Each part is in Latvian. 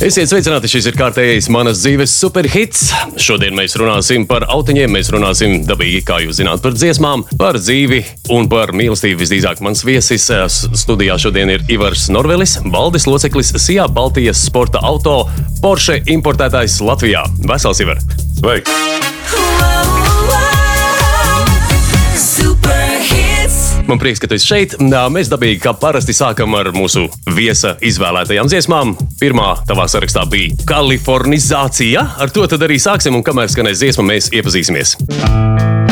Esiet sveicināti, šis ir kārtējais manas dzīves superhits. Šodien mēs runāsim par autiņiem, mēs runāsim dabīgi, kā jūs zināt, par dziesmām, par dzīvi un par mīlestību. Visdrīzāk mans viesis eh, studijā šodien ir Ivars Norvelis, valdes loceklis Sijā Baltijas sporta auto Porsche importētājs Latvijā. Vesels Ivar! Sveiks! Man prieks, ka tu esi šeit. Mēs dabīgi, kā parasti, sākam ar mūsu viesa izvēlētajām dziesmām. Pirmā tavā sarakstā bija Kalifornizācija. Ar to tad arī sāksim, un kamēr skanēs dziesma, mēs iepazīsimies. Psychic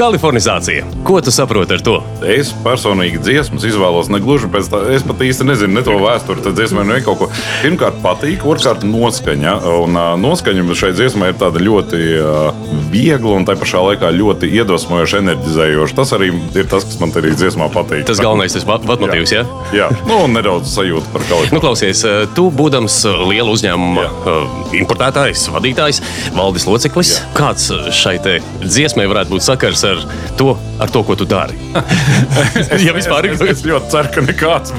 Kalifornizācija. Ko tu saproti ar to? Es personīgi dziesmas izvēlos ne gluži pēc tā, es pat īsti nezinu ne to vēsturi. Tad dziesmai nu ir kaut ko. Pirmkārt, patīk, otrkārt, noskaņa. Un uh, noskaņa šai dziesmai ir tāda ļoti uh, viegla un tā pašā laikā ļoti iedvesmojoša, enerģizējoša. Tas arī ir tas, kas man arī dziesmā patīk. Tas galvenais ir vatmotīvs, jā? Jā, nu, un nedaudz sajūta par kaut Nu, klausies, tu būdams liela uzņēmuma uh, importētājs, vadītājs, valdes loceklis, Jā. kāds šai dziesmai varētu būt sakars ar to, ar to ko tu dari? ja vispār ir Es, es ļoti ceru, ka nekāds.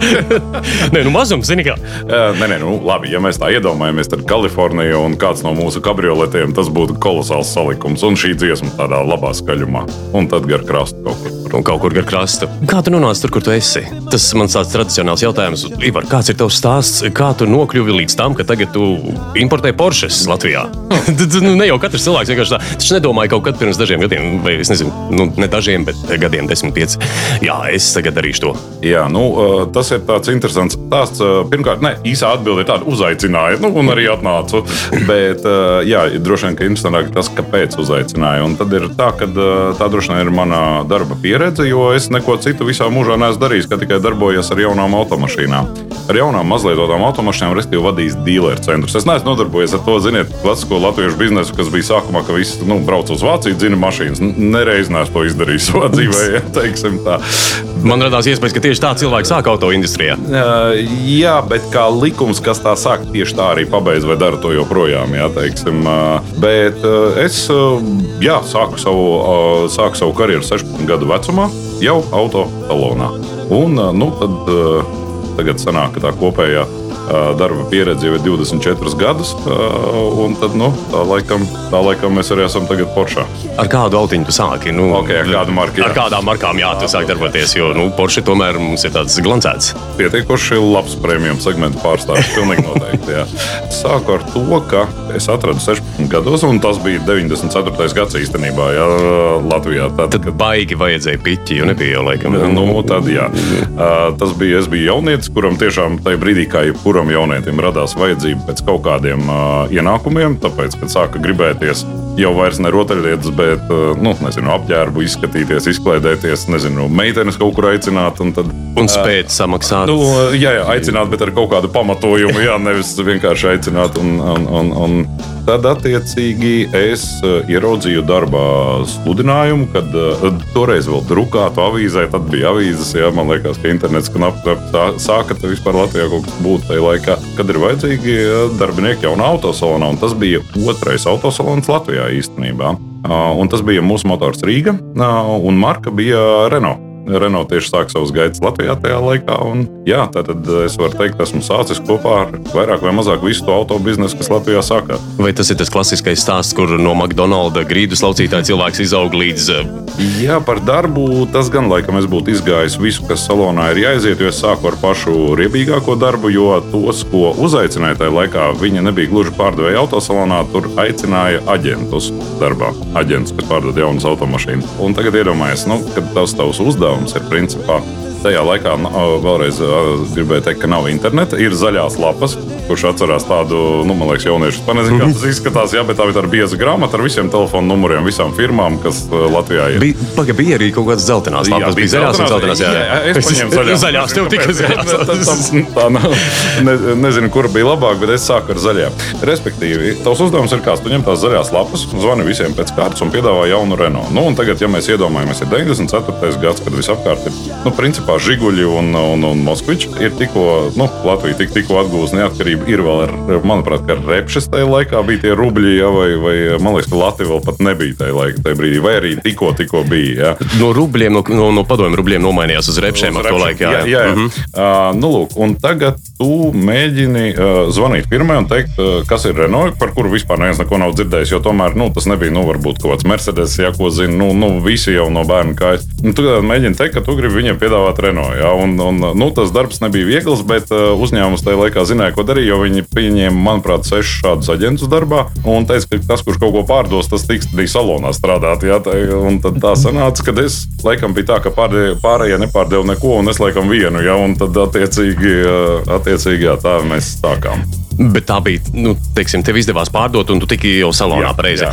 Nē, nu mazums, zini kā. Nē, nē, nu, labi, ja mēs tā iedomājamies, tad Kalifornija un kāds no mūsu kabrioletiem tas būtu kolosāls salikums. Un šī dziesma tādā labā skaļumā. Un tad gar krastu kaut kur. Un kaut kur gar krastu. Kā tu nonāci tur, kur tu esi? Tas man tāds tradicionāls jautājums. Ivar, kāds ir tavs stāsts? Kā tu nokļuvi līdz tam, ka tagad tu importē Porsches Latvijā? Nu, ne jau katrs cilvēks vienkārši tā. Taču nedomāju kaut kad pirms dažiem gadiem, vai es nezinu, nu, ne dažiem, bet gadiem, desmit, pieci. Jā, es tagad darīšu to. Jā, nu, tas ir tāds interesants stāsts. Pirmkārt, ne, īsā atbilde ir tāda, uzaicināja, nu, un arī atnācu. Bet, jā, droši vien, ka interesantāk tas, kāpēc uzaicināja. Un tad ir tā, ka tā droši vien ir mana darba pieredze, jo es neko citu visā mūžā neesmu darījis, kā tikai darbojos ar jaunām automašīnām. Ar jaunām mazlietotām automašīnām, respektīvi, vadījis dealeru centrus. Es neesmu nodarbojies ar to, ziniet, klasisko latviešu biznesu, kas bija sākumā, ka visi nu, brauc uz Vāciju, dzina mašīnas. Nereiz neesmu to izdarījis savā dzīvē, ja teiksim tā. Man radās iespējas, ka tieši tā cilvēki sāk auto industrijā. Uh, jā, bet kā likums, kas tā saka, tieši tā arī pabeidz vai dara to joprojām. Jā, teiksim, uh, bet uh, es jā, sāku, savu, sāku savu karjeru 16 gadu vecumā, jau auto salonā. Un uh, nu, tad, uh, tagad sanāk, ka tā kopējā darba pieredze jau ir 24 gadus. Tad, nu, tā, laikam, tā laikam mēs arī esam tagad Poršā. Ar kādu autiņu tu sāki? Nu, Ok, ar kādu marku, jā. Ar kādām markām jā, tu sāki darboties? Jo nu, Porsche tomēr mums ir tāds glancēts. Pietiekoši labs premium segmenta pārstāvis. Pilnīgi noteikti. Jā. Sāku ar to, ka es atradu 16 gados, un tas bija 94. gads īstenībā jā, Latvijā. Tad, Tad baigi vajadzēja piķi, jo nebija jau laikam. Nu, tad, jā. Uh, tas bija, es biju jaunietis, kuram tiešām tajā brīdī, kā jebkuram jaunietim, radās vajadzība pēc kaut kādiem uh, ienākumiem. Tāpēc, kad sāka gribēties jau vairs ne rotaļlietas, bet uh, nu, nezinu, apģērbu izskatīties, izklaidēties, nezinu, meitenes kaut kur aicināt. Un tad, Un spēt samaksāt. Nu, jā, jā, aicināt, bet ar kaut kādu pamatojumu. Jā, nevis vienkārši aicināt. Un, un, un, un tad, attiecīgi, es uh, ieraudzīju darbā sludinājumu, kad toreiz vēl drukātu avīzē, tad bija avīzes. Jā, man liekas, ka internets knap, knap, tā- sāka te vispār Latvijā kaut kas būt tajā laikā, kad ir vajadzīgi darbinieki jaunā autosalonā. Un tas bija otrais autosalons Latvijā īstenībā. Uh, Un tas bija mūsu motors Rīga, uh, un marka bija Renault. Renault tieši sāk savus gaitas Latvijā tajā laikā. Un, jā, tad es varu teikt, esmu sācis kopā ar vairāk vai mazāk visu to autobiznesu, kas Latvijā sākās. Vai tas ir tas klasiskais stāsts, kur no McDonald's grīdas laucītāja cilvēks izaug līdz. Jā, par darbu tas gan laikam es būtu izgājis visu, kas salonā ir jāiziet, jo es sāku ar pašu riebīgāko darbu, jo tos, ko uzaicināja tajā laikā, viņi nebija gluži pārdevēji autosalonā, tur aicināja aģentus darbā. Aģents, kas pārdod jaunas automašīnas. Un tagad iedomājieties, nu, kad tas tavs uzdevums ir principā Tajā laikā vēlreiz gribēju teikt, ka nav interneta. Ir zaļās lapas, kurš atcerās tādu, nu, man liekas, jauniešu panezi, kā tas izskatās. Jā, bet tā ir tāda bieza grāmata ar visiem telefonu numuriem, visām firmām, kas Latvijā ir. Bija, paga, bija arī kaut kādas zeltainās lapas, jā, bija zaļās un zeltainās. Jā, jā, es paņēmu zaļās. zaļās tev tikai zaļās. tā, tā nav, ne, nezinu, kur bija labāk, bet es sāku ar zaļajām. Respektīvi, tavs uzdevums ir kāds? Tu ņem tās zaļās lapas, zvani visiem pēc kārtas un piedāvā jaunu Renault. Nu, un tagad, ja mēs iedomājamies, ir 94. gads, kad visapkārt ir, nu, principā, principā Žiguļi un, un, un Moskvičs ir tikko, nu, Latvija tik, tikko atgūst neatkarību. Ir vēl, ar, manuprāt, ka repšas tajā laikā bija tie rubļi, ja, vai, vai man liekas, ka Latvija vēl pat nebija tajā laikā, tajā brīdī, vai arī tikko, tikko bija. Ja. No rubļiem, no, no, no padomju rubļiem nomainījās uz repšiem uz ar repšiem. to laiku. Jā, jā. jā, jā. -hmm. uh, nu, lūk, un tagad tu mēģini uh, zvanīt firmai un teikt, uh, kas ir Renault, par kuru vispār neviens neko nav dzirdējis, jo tomēr nu, tas nebija, nu, varbūt kaut kāds Mercedes, ja ko zina, nu, nu, visi jau no bērnu kājas. Nu, tu mēģini teikt, ka tu gribi viņiem piedāvāt Renault. Ja? Un, un, nu, tas darbs nebija viegls, bet uh, uzņēmums tajā laikā zināja, ko darīt. Viņi pieņēma, manuprāt, sešus šādus aģentus darbā un teica, ka tas, kurš kaut ko pārdos, tas tiks arī salonā strādāt. Ja? Un tad tā sanāca, ka es laikam biju tā, ka pārējie, pārējie nepārdeva neko, un es laikam vienu. Ja? Un tad attiecīgi, uh, attiecīgi jā, tā mēs sākām. Bet tā bija, nu, teiksim, tev izdevās pārdot, un tu tiki jau salonā pareizi.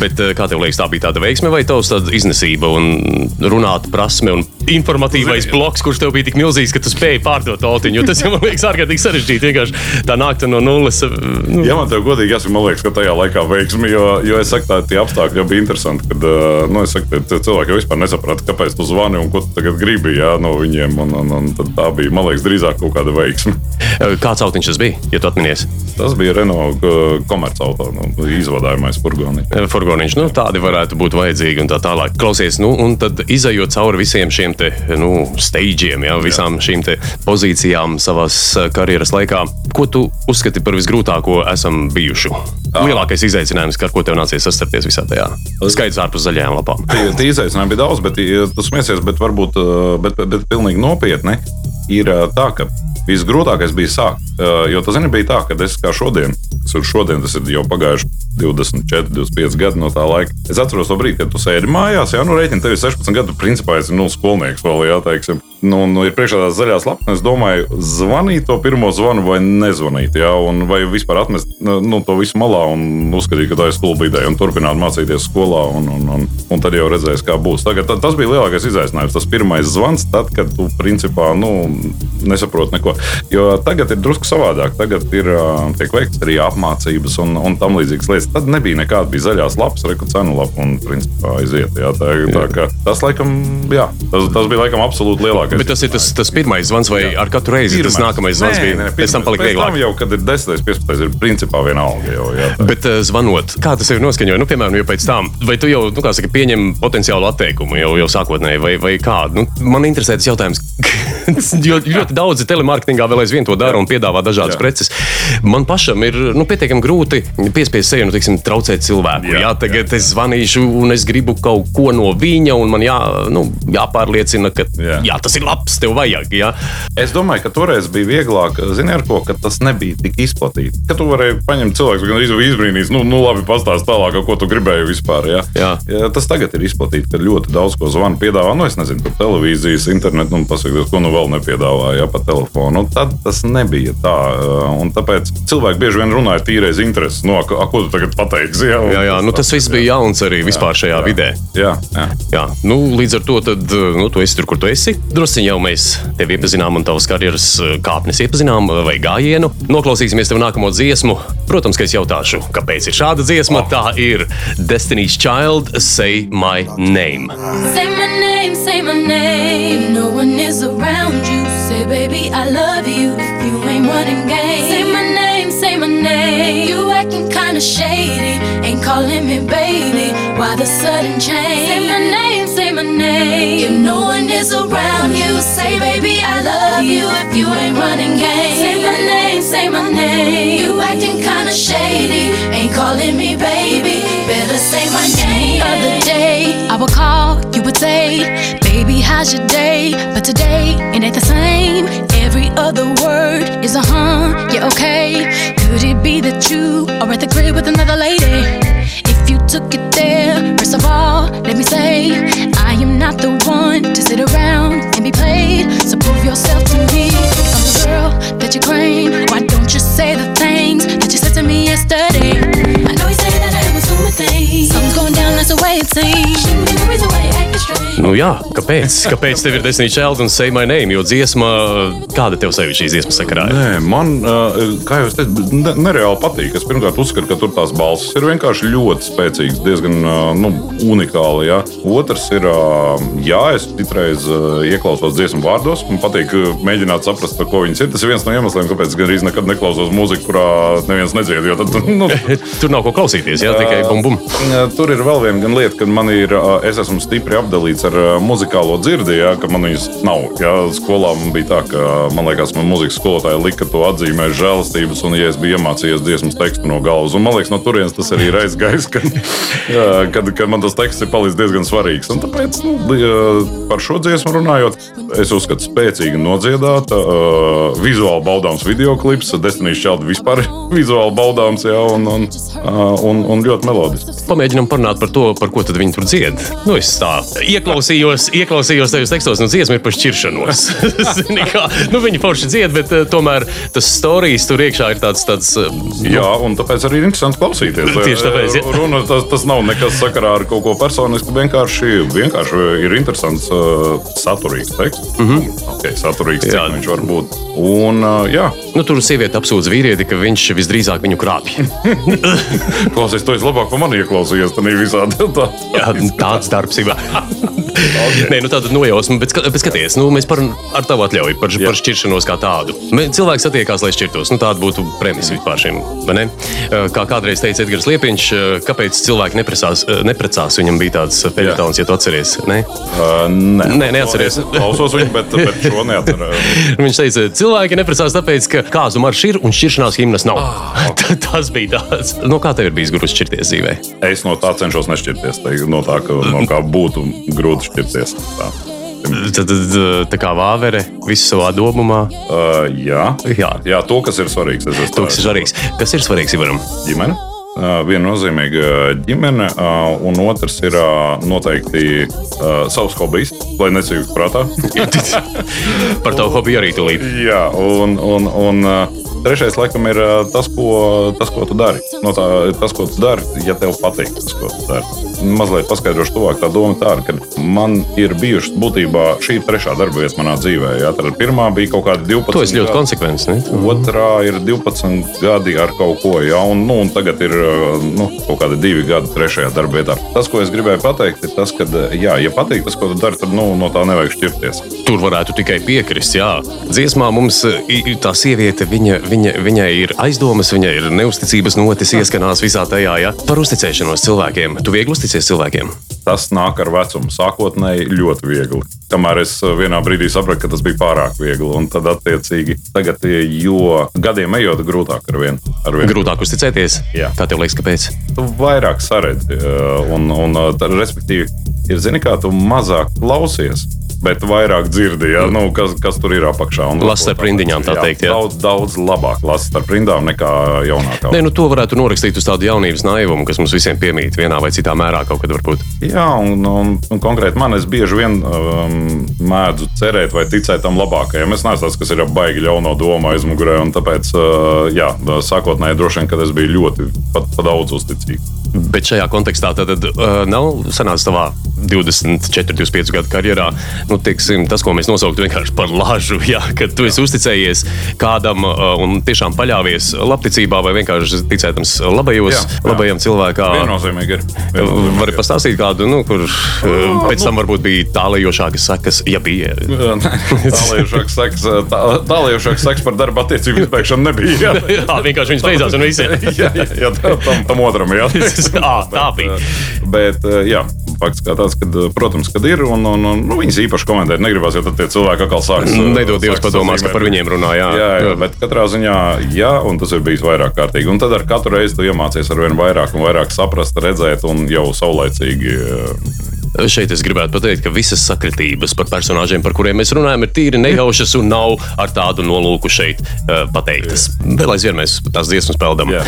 Bet eh, kā tev liekas, tā bija tāda veiksme vai tavs iznesība un runāt prasme un informatīvais Zini. bloks, kurš tev bija tik milzīgs, ka tu spēji pārdot autiņu? Tas man liekas ārkārtīgi sarežģīti. Vienkārši tā nākt no nulles. Eh, nu. Jā, man tev godīgi jāsaka, man liekas, ka tajā laikā veiksmi, jo, jo es saku, tā tie apstākļi jau bija interesanti, kad, eh, nu, es saku, cilvēki jau vispār nesaprata, kāpēc tu zvani un ko tu tagad gribi, jā, no viņiem. Un, un, un tā bija, man liekas, drīzāk kaut kāda veiksme. Kāds autiņš tas bija, ja tu atminies? Tas bija Renault komercauto nu, izvadājumais furgoniņš. Furgoniņš, nu, tādi varētu būt vajadzīgi un tā tālāk. Klausies, nu, un tad izējot cauri visiem šiem te, nu, steigiem, ja, visām Jā. šīm pozīcijām savas karjeras laikā, ko tu uzskati par visgrūtāko esam bijuši? Jā. Lielākais izaicinājums, ar ko tev nācies sastapties visā tajā skaidrs ārpus zaļajām lapām. Tie, tie izaicinājumi bija daudz, bet tu smiesies, bet varbūt bet, bet, bet pilnīgi nopietni ir tā, ka visgrūtākais bija sākt. Jo tas bija tā, ka es kā šodien, kas ir šodien, tas ir jau pagājuši 24, 25 gadi no tā laika. Es atceros to brīdi, kad tu sēdi mājās, jau nu rēķini, tev ir 16 gadi, principā esi nu, skolnieks vēl, jā, teiksim. Nu, nu, ir priekšā tās zaļās lapas, es domāju, zvanīt to pirmo zvanu vai nezvanīt, jā, un vai vispār atmest nu, to visu malā un uzskatīt, ka tā ir skolu ideja un turpināt mācīties skolā, un, un, un, un tad jau redzēs, kā būs. Tagad, tas bija lielākais izaicinājums, tas pirmais zvans, tad, kad tu principā nu, nesaproti neko. Jo tagad ir drusku savādāk, tagad ir tiek veikts arī apmācības un, un tam līdzīgas lietas. Tad nebija nekāda bija zaļās lapas, reku cenu lapa un principā aiziet. Jā, tā, tā, tā, tas, laikam, jā, tas, tas bija laikam absolūti lielākais. Bet tas ir tas, tas pirmais zvans, vai jā. ar katru reizi pirmais. tas nākamais zvans nē, bija? Nē, nē, pēc tam palika vieglāk. Tam jau, kad ir 10, 15, ir principā vienalga. Jau, jā, tā. Bet uh, zvanot, kā tas ir noskaņojis? Nu, piemēram, jau pēc tam, vai tu jau, nu, kā saka, pieņem potenciālu atteikumu jau, jau sākotnēji, vai, vai kā? Nu, man interesē tas jautājums, jo ļoti daudzi telemarketingā vēl aizvien to dara un piedāvā dažādas jā. preces. Man pašam ir nu, pietiekami grūti piespiest seju, nu, tiksim, traucēt cilvēku. Jā, jā, tagad jā, jā. es zvanīšu un es gribu kaut ko no viņa, un man jā, nu, jāpārliecina, ka jā. Jā, tas ir labs, tev vajag. Jā. Es domāju, ka toreiz bija vieglāk, zini, ar ko tas nebija tik izplatīts. Ka tu varēji paņemt cilvēku, gan izbrīnīt, nu, nu labi, pastāst tālāk, ko tu gribēji vispār. Jā. Jā. Jā, tas tagad ir izplatīts, ka ļoti daudz ko zvanu piedāvā. Nu, es nezinu, tur televīzijas, internetu, nu, pasakiet, ko nu vēl nepiedāvāja pa telefonu. Un tad tas nebija tā. Un tāpēc cilvēki bieži vien runāja tīrais intereses. No, a, ko tu tagad pateiksi? Jā, jā, jā nu, tas viss bija jauns arī vispār šajā jā, vidē. Jā, jā. jā. Nu, līdz ar to tad, nu, tu esi tur, kur tu esi. Drusciņ jau mēs tevi iepazinām un tavas karjeras kāpnes iepazinām vai gājienu. Noklausīsimies tev nākamo dziesmu. Protams, ka es jautāšu, kāpēc ir šāda dziesma. Oh. Tā ir Destiny's Child, Say My Name. Say my name, say my name. No one is around you. Say, baby, I love you. You ain't running game, kinda shady, ain't calling me baby. Why the sudden change? Say my name, say my name. If no one is around you. Say, baby, I love you if you ain't running game. Say my name, say my name. You acting kinda shady, ain't calling me baby. Better say my name. Other day, I would call, you would say, Baby, how's your day? But today, it ain't the same. Every other word is a huh, yeah, okay. Could it be that you are at the crib with another lady? If you took it there, first of all, let me say, I am not the one to sit around and be played. So prove yourself to me. I'm the girl that you claim. Why don't you say the things that you said to me yesterday? I know you say that I was assuming things. Something's going down, that's the way it seems. Shouldn't the reason why. Nu jā, kāpēc? Kāpēc tev ir Destiny Child un Say My Name? Jo dziesma, kāda tev sevi šīs dziesmas sakarā? Nē, man, uh, kā jau teicu, ne, nereāli patīk. Es pirmkārt uzskatu, ka tur tās balsis ir vienkārši ļoti spēcīgas, diezgan uh, nu, unikāli. Ja. Otrs ir, uh, jā, es citreiz ieklausos dziesmu vārdos. Man patīk mēģināt saprast, ko viņas ir. Tas ir viens no iemesliem, kāpēc gandrīz nekad neklausos mūziku, kurā neviens nedzied. jo Tad, nu, Tur nav ko klausīties, jā, tikai bum bum. Tur ir vēl viena gan lieta, ka man ir, es esmu stipri apdalīts ar ā, muzikālo dzirdi, jā, ka man viņas nav. Jā, skolā man bija tā, ka man liekas, man mūzikas skolotāja lika to atzīmēt žēlastības, un, ja es biju iemācījies dziesmas tekstu no galvas, un man liekas, no turienes tas arī ir aizgājis, kad, kad, kad man tas teksts ir palicis diezgan svarīgs. Un tāpēc nu, ā, par šo dziesmu runājot, es uzskatu, spēcīgi nodziedāta, ā, vizuāli baudāms video klips, Destiny's Child vispār vizuāli baudāms, jā, un, un, un, un ļoti melodisks. Pamēģinām parunāt par to, par ko tad viņi tur dzied. Nu, es tā ieklausījos, ieklausījos tajos tekstos, un dziesma ir par šķiršanos. Kā, nu, viņi forši dzied, bet uh, tomēr tas stāstījums tur iekšā ir tāds. tāds uh, Jā, un tāpēc arī ir interesanti klausīties. Tieši tāpēc, jā. Runa, tas, tas nav nekas sakarā ar kaut ko personisku. Vienkārši, vienkārši ir interesants, uh, saturīgs teksts. Mm -hmm. okay, saturīgs, cik Jā. viņš var būt. Un, uh, jā, nu, tur sieviete apsūdz vīrieti, ka viņš visdrīzāk viņu krāpja. klausies, to es labāk par mani ieklausījos. Tā ir visādi tā. Jā, tāds darbs ir. Nē, nu tāda nojausma, bet, ska- bet skaties, nu, mēs par, ar tavu atļauju par, Jā. par šķiršanos kā tādu. Cilvēks satiekās, lai šķirtos. Nu, tāda būtu premisa vispār šim. Kā kādreiz teica Edgars Liepiņš, kāpēc cilvēki neprasās, neprecās, viņam bija tāds peļķis, ja tu atceries. Ne? Uh, nē, Nē, neatceries. Es klausos viņu, bet, bet šo neatceros. Viņš teica, cilvēki neprecās tāpēc, ka kāzu maršs ir un šķiršanās himnas nav. Ah, Tas bija tāds. No kā tev ir bijis grūti šķirties dzīvē? Es no tā cenšos nešķirties. Tā, no tā, ka, no kā būtu grūti šķirties. Tā. Tad, tad tā kā vāvere, visu savā domumā. Uh, jā. Jā. jā, to, kas ir svarīgs. Es To, kas ir svarīgs. Kas ir svarīgs Ivaram? ģimene. Uh, Viennozīmīga ģimene, uh, un otrs ir uh, noteikti uh, savs hobijs, lai necīktu prātā. Par tavu hobiju arī tūlīt. Jā, un, un, un uh, trešais, laikam, ir tas, ko, tas, ko tu dari. No tā, tas, ko tu dari, ja tev patīk tas, ko tu dari. Mazliet paskaidrošu tuvāk. Tā doma tāda, ka man ir bijušas būtībā šī ir trešā darba vieta manā dzīvē. Jā, tad pirmā bija kaut kāda 12. To es ļoti konsekvents. Ne? Otrā ir 12 gadi ar kaut ko, ja, un, nu, un tagad ir nu, kaut kādi divi gadi trešajā darbā. vietā. Tas, ko es gribēju pateikt, ir tas, ka, jā, ja patīk tas, ko tu dari, tad nu, no tā nevajag šķirties. Tur varētu tikai piekrist. Jā. Dziesmā mums tā sieviete, viņa, viņa, viņai ir aizdomas, viņai ir neusticības notis, ieskanās visā tajā. Jā. Par uzticēšanos cilvēkiem. Tu viegli uzticies cilvēkiem. Tas nāk ar vecumu. Sākotnēji ļoti viegli. Kamēr es uh, vienā brīdī sapratu, ka tas bija pārāk viegli. Un tad, attiecīgi, tagad, jo gadiem ejot, grūtāk ar vienu. Ar vienu. Grūtāk uzticēties. Jā. Kā tev liekas, kāpēc? Tu vairāk saredzi, uh, un, un tad, respektīvi, ir zini, kā tu mazāk klausies. Bet vairāk dzirdi, ja, nu, kas, kas tur ir apakšā. Un Lasi starp rindiņām, tā teikt, jā. Daudz, daudz labāk lasi starp rindām nekā jaunākā. Nē, nu to varētu norakstīt uz tādu jaunības naivumu, kas mums visiem piemīt vienā vai citā mērā kaut kad varbūt. Jā, un, un, un konkrēti man es bieži vien um, mēdzu cerēt vai ticēt tam labākajam. Es neesmu tas, kas ir baigi ļauno domu aizmugurē, un tāpēc, uh, jā, sākotnēji droši vien, kad es biju ļoti pat, pat daudz uzticīgs. Bet šajā kontekstā tad uh, nav sanācis tavā 24, 25 gadu karjerā, nu, teiksim, tas, ko mēs nosauktu vienkārši par lažu. Jā, kad tu esi uzticējies kādam uh, un tiešām paļāvies labticībā vai vienkārši ticētams labajos, Jā, jā. labajam cilvēkam. Viennozīmīgi ir. Viennozīmīgi Vari pastāstīt kādu, nu, kur uh, pēc tam varbūt bija tālējošākas sekas, ja bija. Tālējošāks seks, tā, tālējošāks seks par darba attiecību izbeigšanu nebija. Jā, Jā, vienkārši viņš beidzās un viss. jā, jā, jā tam, tam otram, jā. Ā, tā bija. Bet, jā, fakts kā tas, tāds, ka, protams, kad ir, un, un, un nu, viņas īpaši komentēt negribas, jo tad tie cilvēki atkal sāks. Nedod Dievs padomās, ka par viņiem runā. Jā, jā, jā, bet katrā ziņā, jā, un tas ir bijis vairāk kārtīgi. Un tad ar katru reizi tu iemācies ar vien vairāk un vairāk saprast, redzēt un jau saulaicīgi Šeit es gribētu pateikt, ka visas sakritības par personāžiem, par kuriem mēs runājam, ir tīri nejaušas un nav ar tādu nolūku šeit uh, pateiktas. Vēl aizvien mēs tās dziesmas peldam. Jā.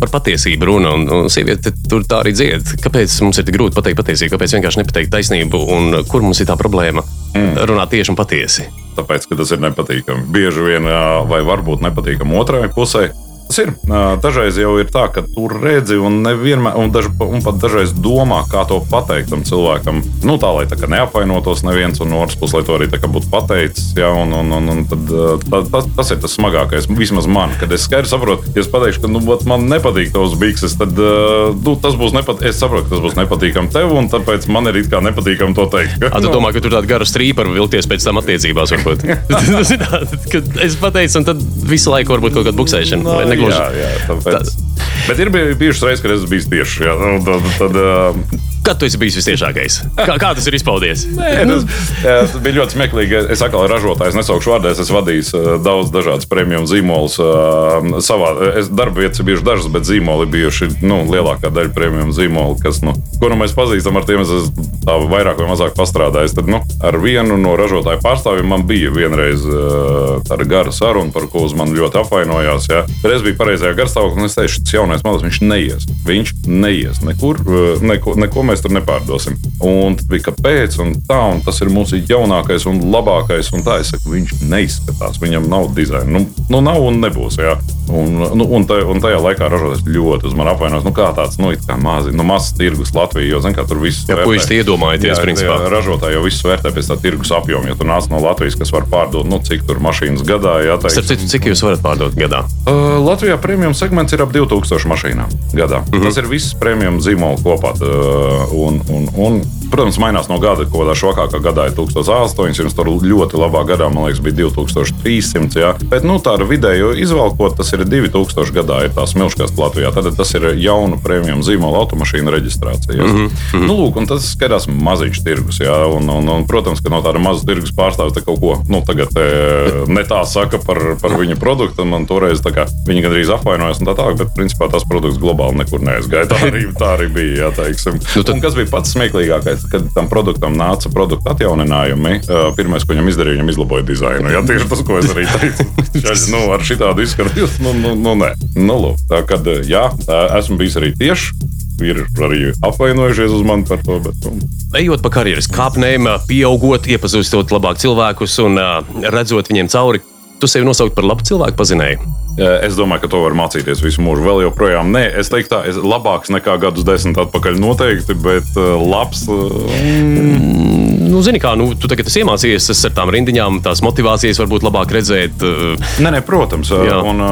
Par patiesību runa, un, un sieviete tur tā arī dzied. Kāpēc mums ir tik grūti pateikt patiesību, kāpēc vienkārši nepateikt taisnību, un kur mums ir tā problēma mm. runāt tieši un patiesi? Tāpēc, ka tas ir nepatīkami. Bieži vien, vai varbūt nepatīkami otrai pusē, Tas ir. Dažreiz jau ir tā, ka tu redzi un, nevienmēr, un, daž, un pat dažreiz domā, kā to pateikt tam cilvēkam. Nu, tā lai tā neapvainotos neviens, un no otras puses, lai to arī būtu pateicis. Ja, un, un, un, un tad, tā, tas, tas ir tas smagākais. Vismaz man, kad es skaidri saprotu, ja es pateikšu, ka nu, man nepatīk tavs bikses, tad nu, tas būs nepatīkami. Es saprotu, ka tas būs nepatīkami tev, un tāpēc man ir it kā nepatīkami to teikt. A, tu nu. domā, ka tur tāda gara strīpa var vilties pēc tam attiecībās? es pateicu, un tad visu laiku varbūt kaut kāda buksēšana. No, negluži. Jā, jā, tāpēc. Tā... Bet ir bijušas reizes, kad esmu bijis tieši. Jā, nu, tad, tad, uh, Kad tu esi bijis visciešākais? Kā, kā tas ir izpaudies? Nē, tas, jā, tas bija ļoti smieklīgi. Es atkal ražotājs nesaukšu vārdā. Es vadīju daudz dažādas prēmiju zīmolus. Savā es darba vietas ir bijušas dažas, bet zīmoli bijuši nu, lielākā daļa prēmiju zīmolu, kas, nu, kuru mēs pazīstam, ar tiem es esmu vairāk vai mazāk pastrādājis. Tad, nu, ar vienu no ražotāju pārstāvjiem man bija vienreiz tāda gara saruna, par ko uz mani ļoti apvainojās. Ja. Es biju pareizajā garstāvoklī, un es teicu, šis jaunais modelis, viņš neies. Viņš neies nekur, neko, neko mēs tur nepārdosim. Un bija kāpēc, un tā, un tas ir mūsu jaunākais un labākais. Un tā es saku, viņš neizskatās, viņam nav dizaina. Nu, nu nav un nebūs. Jā. Un, nu, un, taj, un tajā laikā ražotājs ļoti uz mani apvainos. Nu, kā tāds nu, kā mazi, nu, mazs tirgus Latvijā, jo zin, tur viss ir. Ko jūs iedomājaties? Jā, principā? jā, ražotāji jau visu vērtē pēc tā tirgus apjoma. Ja tu nāc no Latvijas, kas var pārdot, nu, cik tur mašīnas gadā, jā, tā ir. Cik, cik jūs varat pārdot gadā? Uh, Latvijā premium segments ir ap 2000 mašīnām gadā. Mm -hmm. Tas ir viss premium zīmols kopā. Uh, un, un, un, protams, mainās no gada. Kaut kādā švakākā gadā ir 1800, tur ļoti labā gadā, man liekas, bija 2300. Jā. Bet nu, tādu vidēju izvēlkot, tas ir 2000 gadā, ir tās milzīgās Latvijā. Tad tas ir jaunu prēmiju zīmola automašīnu reģistrācija. Mm -hmm. nu, lūk, tas skatās maziņš tirgus. Jā, un, un, un, protams, ka no tāda maza tirgus pārstāvja kaut ko nu, tagad, e, ne tā saka par, par viņu produktu. Man toreiz kā, viņi gandrīz apvainojas un tā tālāk, bet principā tas produkts globāli nekur neaizgāja. Tā arī, tā arī bija. Jā, teiksim. nu, tad... Un kas bija pats smieklīgākais, kad tam produktam nāca produktu atjauninājumi. Pirmais, ko viņam izdarīja, viņam izlaboja dizainu. Jā, tieši tas, ko es arī teicu. Šaļ, nu, ar šitādu izskatu, nu, nu, nu, nē. Nu, lūk, tā kad, jā, esmu bijis arī tieši ir arī apvainojušies uz mani par to. Bet, nu. Ejot pa karjeras kāpnēm, pieaugot, iepazīstot labāk cilvēkus un redzot viņiem cauri, tu sevi nosaukt par labu cilvēku pazinēju. Es domāju, ka to var mācīties visu mūžu. Vēl joprojām nē, es teiktu, tā ir labāks nekā gadus desmit atpakaļ noteikti, bet labs. Mm nu, zini, kā nu, tu tagad esi iemācījies ar tām rindiņām, tās motivācijas varbūt labāk redzēt. Nē, nē protams, jā. un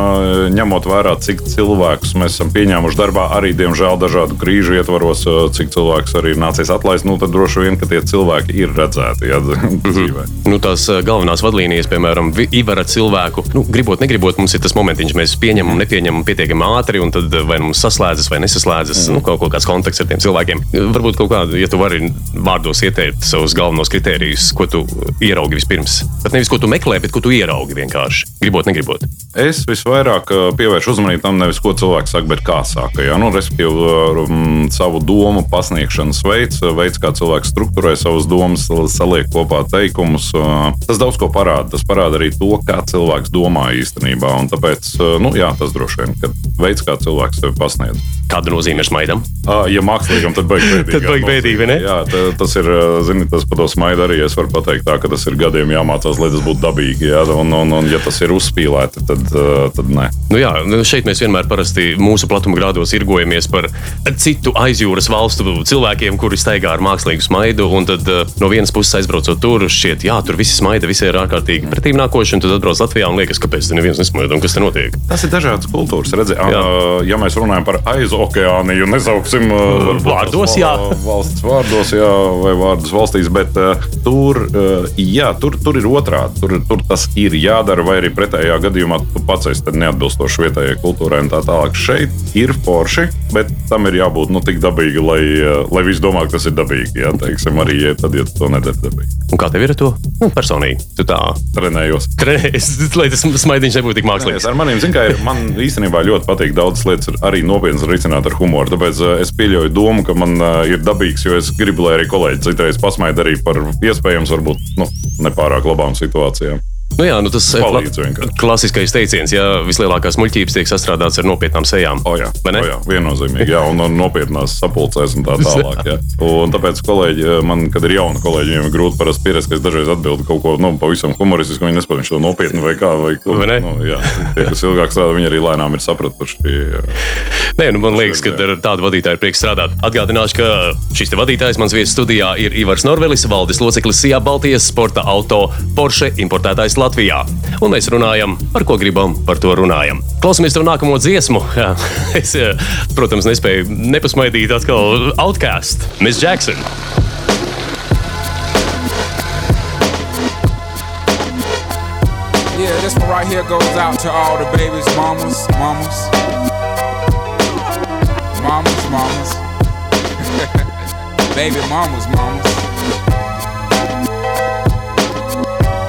ņemot vērā, cik cilvēkus mēs esam pieņēmuši darbā, arī diemžēl dažādu krīžu ietvaros, cik cilvēks arī nācies atlaist, nu, tad droši vien, ka tie cilvēki ir redzēti jā, mhm. dzīvē. nu, tās galvenās vadlīnijas, piemēram, ivara cilvēku, nu, gribot, negribot, mums ir tas momentiņš, mēs pieņemam, nepieņemam pietiekami ātri, un tad vai nu mums saslēdzas vai nesaslēdzas, mm. nu, kaut, kaut kāds kontakts ar tiem cilvēkiem. Varbūt kaut kādu, ja tu vari vārdos ieteikt savus galvenos kritērijus, ko tu ieraugi vispirms. Pat nevis ko tu meklē, bet ko tu ieraugi vienkārši. Gribot, negribot. Es visvairāk uh, pievēršu uzmanību tam, nevis ko cilvēks saka, bet kā saka. Jā, nu, respektīvi, um, savu domu pasniegšanas veids, uh, veids, kā cilvēks struktūrē savas domas, saliek kopā teikumus. Tas daudz ko parāda. Tas parāda arī to, kā cilvēks domā īstenībā. Tāpēc, nu, jā, tas droši vien ir veids, kā cilvēks sevi pasniedz. Kāda nozīme ir smaidam? Ja mākslīgam, tad beigas bēdīgi. tad beigas bēdīgi, ne? Jā, tas ir, zini, tas par to smaidu arī es varu pateikt tā, ka tas ir gadiem jāmācās, lai tas būtu dabīgi. Jā, un, un, un ja tas ir uzspīlēti, tad, tad nē. Nu jā, nu šeit mēs vienmēr parasti mūsu platuma grādos irgojamies par citu aizjūras valstu cilvēkiem, kuri staigā ar mākslīgu smaidu, un tad no vienas puses aizbraucot tur, šķiet, jā, tur visi smaida, visi ir ārkārtīgi pretīm nākoši, un tad atbrauc Latvijā un liekas, kāpēc te neviens nesmaida un kas te notiek. Tas ir dažādas kultūras. Redzi, ja mēs runājam par aizu okeāniju nesauksim Vārdos, jā. val- Valsts vārdos, jā, vai vārdus valstīs, bet tur, jā, tur, tur ir otrādi. Tur, tur tas ir jādara, vai arī pretējā gadījumā tu pats esi neatbilstošs vietējai kultūrai un tā tālāk. Šeit ir forši, bet tam ir jābūt nu, tik dabīgi, lai, lai visi domā, ka tas ir dabīgi. Jā, teiksim, arī ja, tad, ja tu to nedari dabīgi. Un kā tev ir to? Nu, personīgi, tu tā. Trenējos. Trenējies, lai tas smaidiņš nebūtu tik mākslīgs. Es ar maniem ir, man īstenībā ļoti patīk daudzas lietas, arī nopietnas risināt ar humoru. Tāpēc uh, es pieļauju domu, ka man uh, ir dabīgs, jo es gribu, lai arī kolēģi citreiz pasmaida arī par iespējams, varbūt nu, nepārāk labām situācijām. Nu jā, nu tas ir Palīdz vienkārši. klasiskais teiciens, ja vislielākās muļķības tiek sastrādātas ar nopietnām sejām. O, jā, o, jā viennozīmīgi. Jā, un, un nopietnās sapulcēs un tā tālāk. Jā. Un tāpēc, kolēģi, man, kad ir jauni kolēģi, viņiem ir grūti parasti pierast, ka es dažreiz atbildu kaut ko nu, pavisam humoristisku. Viņi viņš to nopietni vai kā. Vai, Vai ne? nu, jā, tie, kas ilgāk strādā, viņi arī lēnām ir sapratuši. jā. Nē, nu man liekas, ka ar tādu vadītāju ir prieks strādāt. Atgādināšu, ka šis vadītājs mans viesis studijā ir Ivars Norvelis, valdes loceklis Sijā Baltijas sporta auto Porsche importētājs Latvijā. Un mēs runājam, par ko gribam, par to runājam. Klausamies to nākamo dziesmu. Es, eh, protams, nespēju nepasmaidīt atkal Outcast, Miss Jackson. Yeah, this one right here goes out to all the babies, mamas, mamas. Mamas, mamas. Baby mamas, mamas.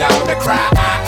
daughter cry.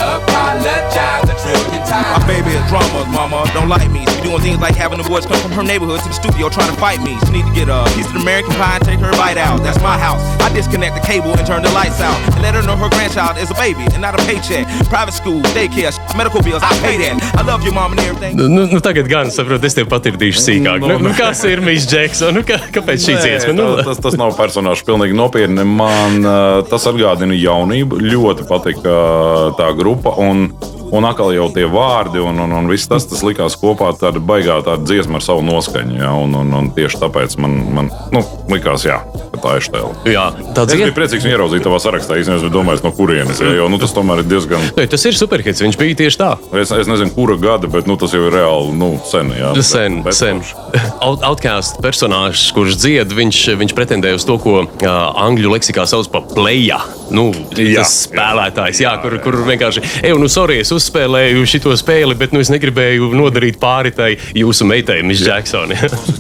I apologize a trillion My times. baby is drama, mama. Don't like me. She be doing things like having the boys come from her neighborhood to the studio trying to fight me. She need to get a piece of American pie and take her bite out. That's my house. I disconnect the cable and turn the lights out. And let her know her grandchild is a baby and not a paycheck. Private school, daycare, medical bills, I pay that. I love your mom and everything. Nu, nu, tagad gan saprotu, es tev patirdīšu sīkāk. Nu, nu, kas ir Miss Jackson? Nu, kā, kāpēc šī dziesma? Nu, tas, tas nav personāžs pilnīgi nopietni. Man uh, tas atgādina jaunību. Ļoti patika uh, tā grupa. Un, un atkal jau tie vārdi un, un, un viss tas, tas likās kopā tāda baigā tāda dziesma ar savu noskaņu. Jā, un, un, un tieši tāpēc man, man nu, likās, jā, ka tā ir stēla. jā, tā biju dziesma. priecīgs ieraudzīt tavā sarakstā. Īstenībā es domāju, no kurienes. Jā, jo nu, tas tomēr ir diezgan. Nē, Tas ir superhits. Viņš bija tieši tā. Es, es nezinu, kura gada, bet nu, tas jau ir reāli nu, sen. Jā, Sen, Bet- bet sen. forši. Out- Outcast personāžs, kurš dzied, viņš, viņš pretendē uz to, ko uh, angļu leksikā sauc par playa. Nu, Jā, tas spēlētājs, jā, kur, kur vienkārši, ej, nu, sorry, es uzspēlēju šo spēli, bet nu, es negribēju nodarīt pāri tai jūsu meitai, Miss Jackson.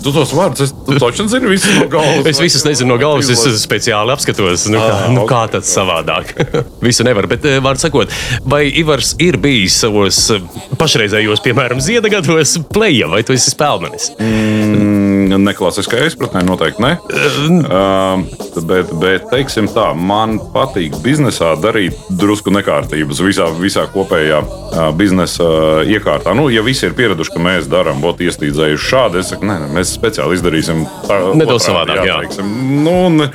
Tu tos vārdus, es tu taču zinu visus no galvas. Es visus nezinu no galvas, es speciāli apskatos, nu, kā, Ah, nu, kā tas savādāk. Visu nevar, bet, eh, vārds sakot, vai Ivars ir bijis savos eh, pašreizējos, piemēram, ziedagados, plēja, vai tu esi spēlmenis? Mm, Neklasiskajā izpratnē noteikti ne. Uh, bet, bet, teiksim tā, man patīk biznesā darīt drusku nekārtības visā, visā kopējā biznesa iekārtā. Nu, ja visi ir pieraduši, ka mēs darām, būtu iestīdzējuši šādi, es saku, nē, mēs speciāli izdarīsim tā. Nedaudz savādāk, jā. teiksim. Nu,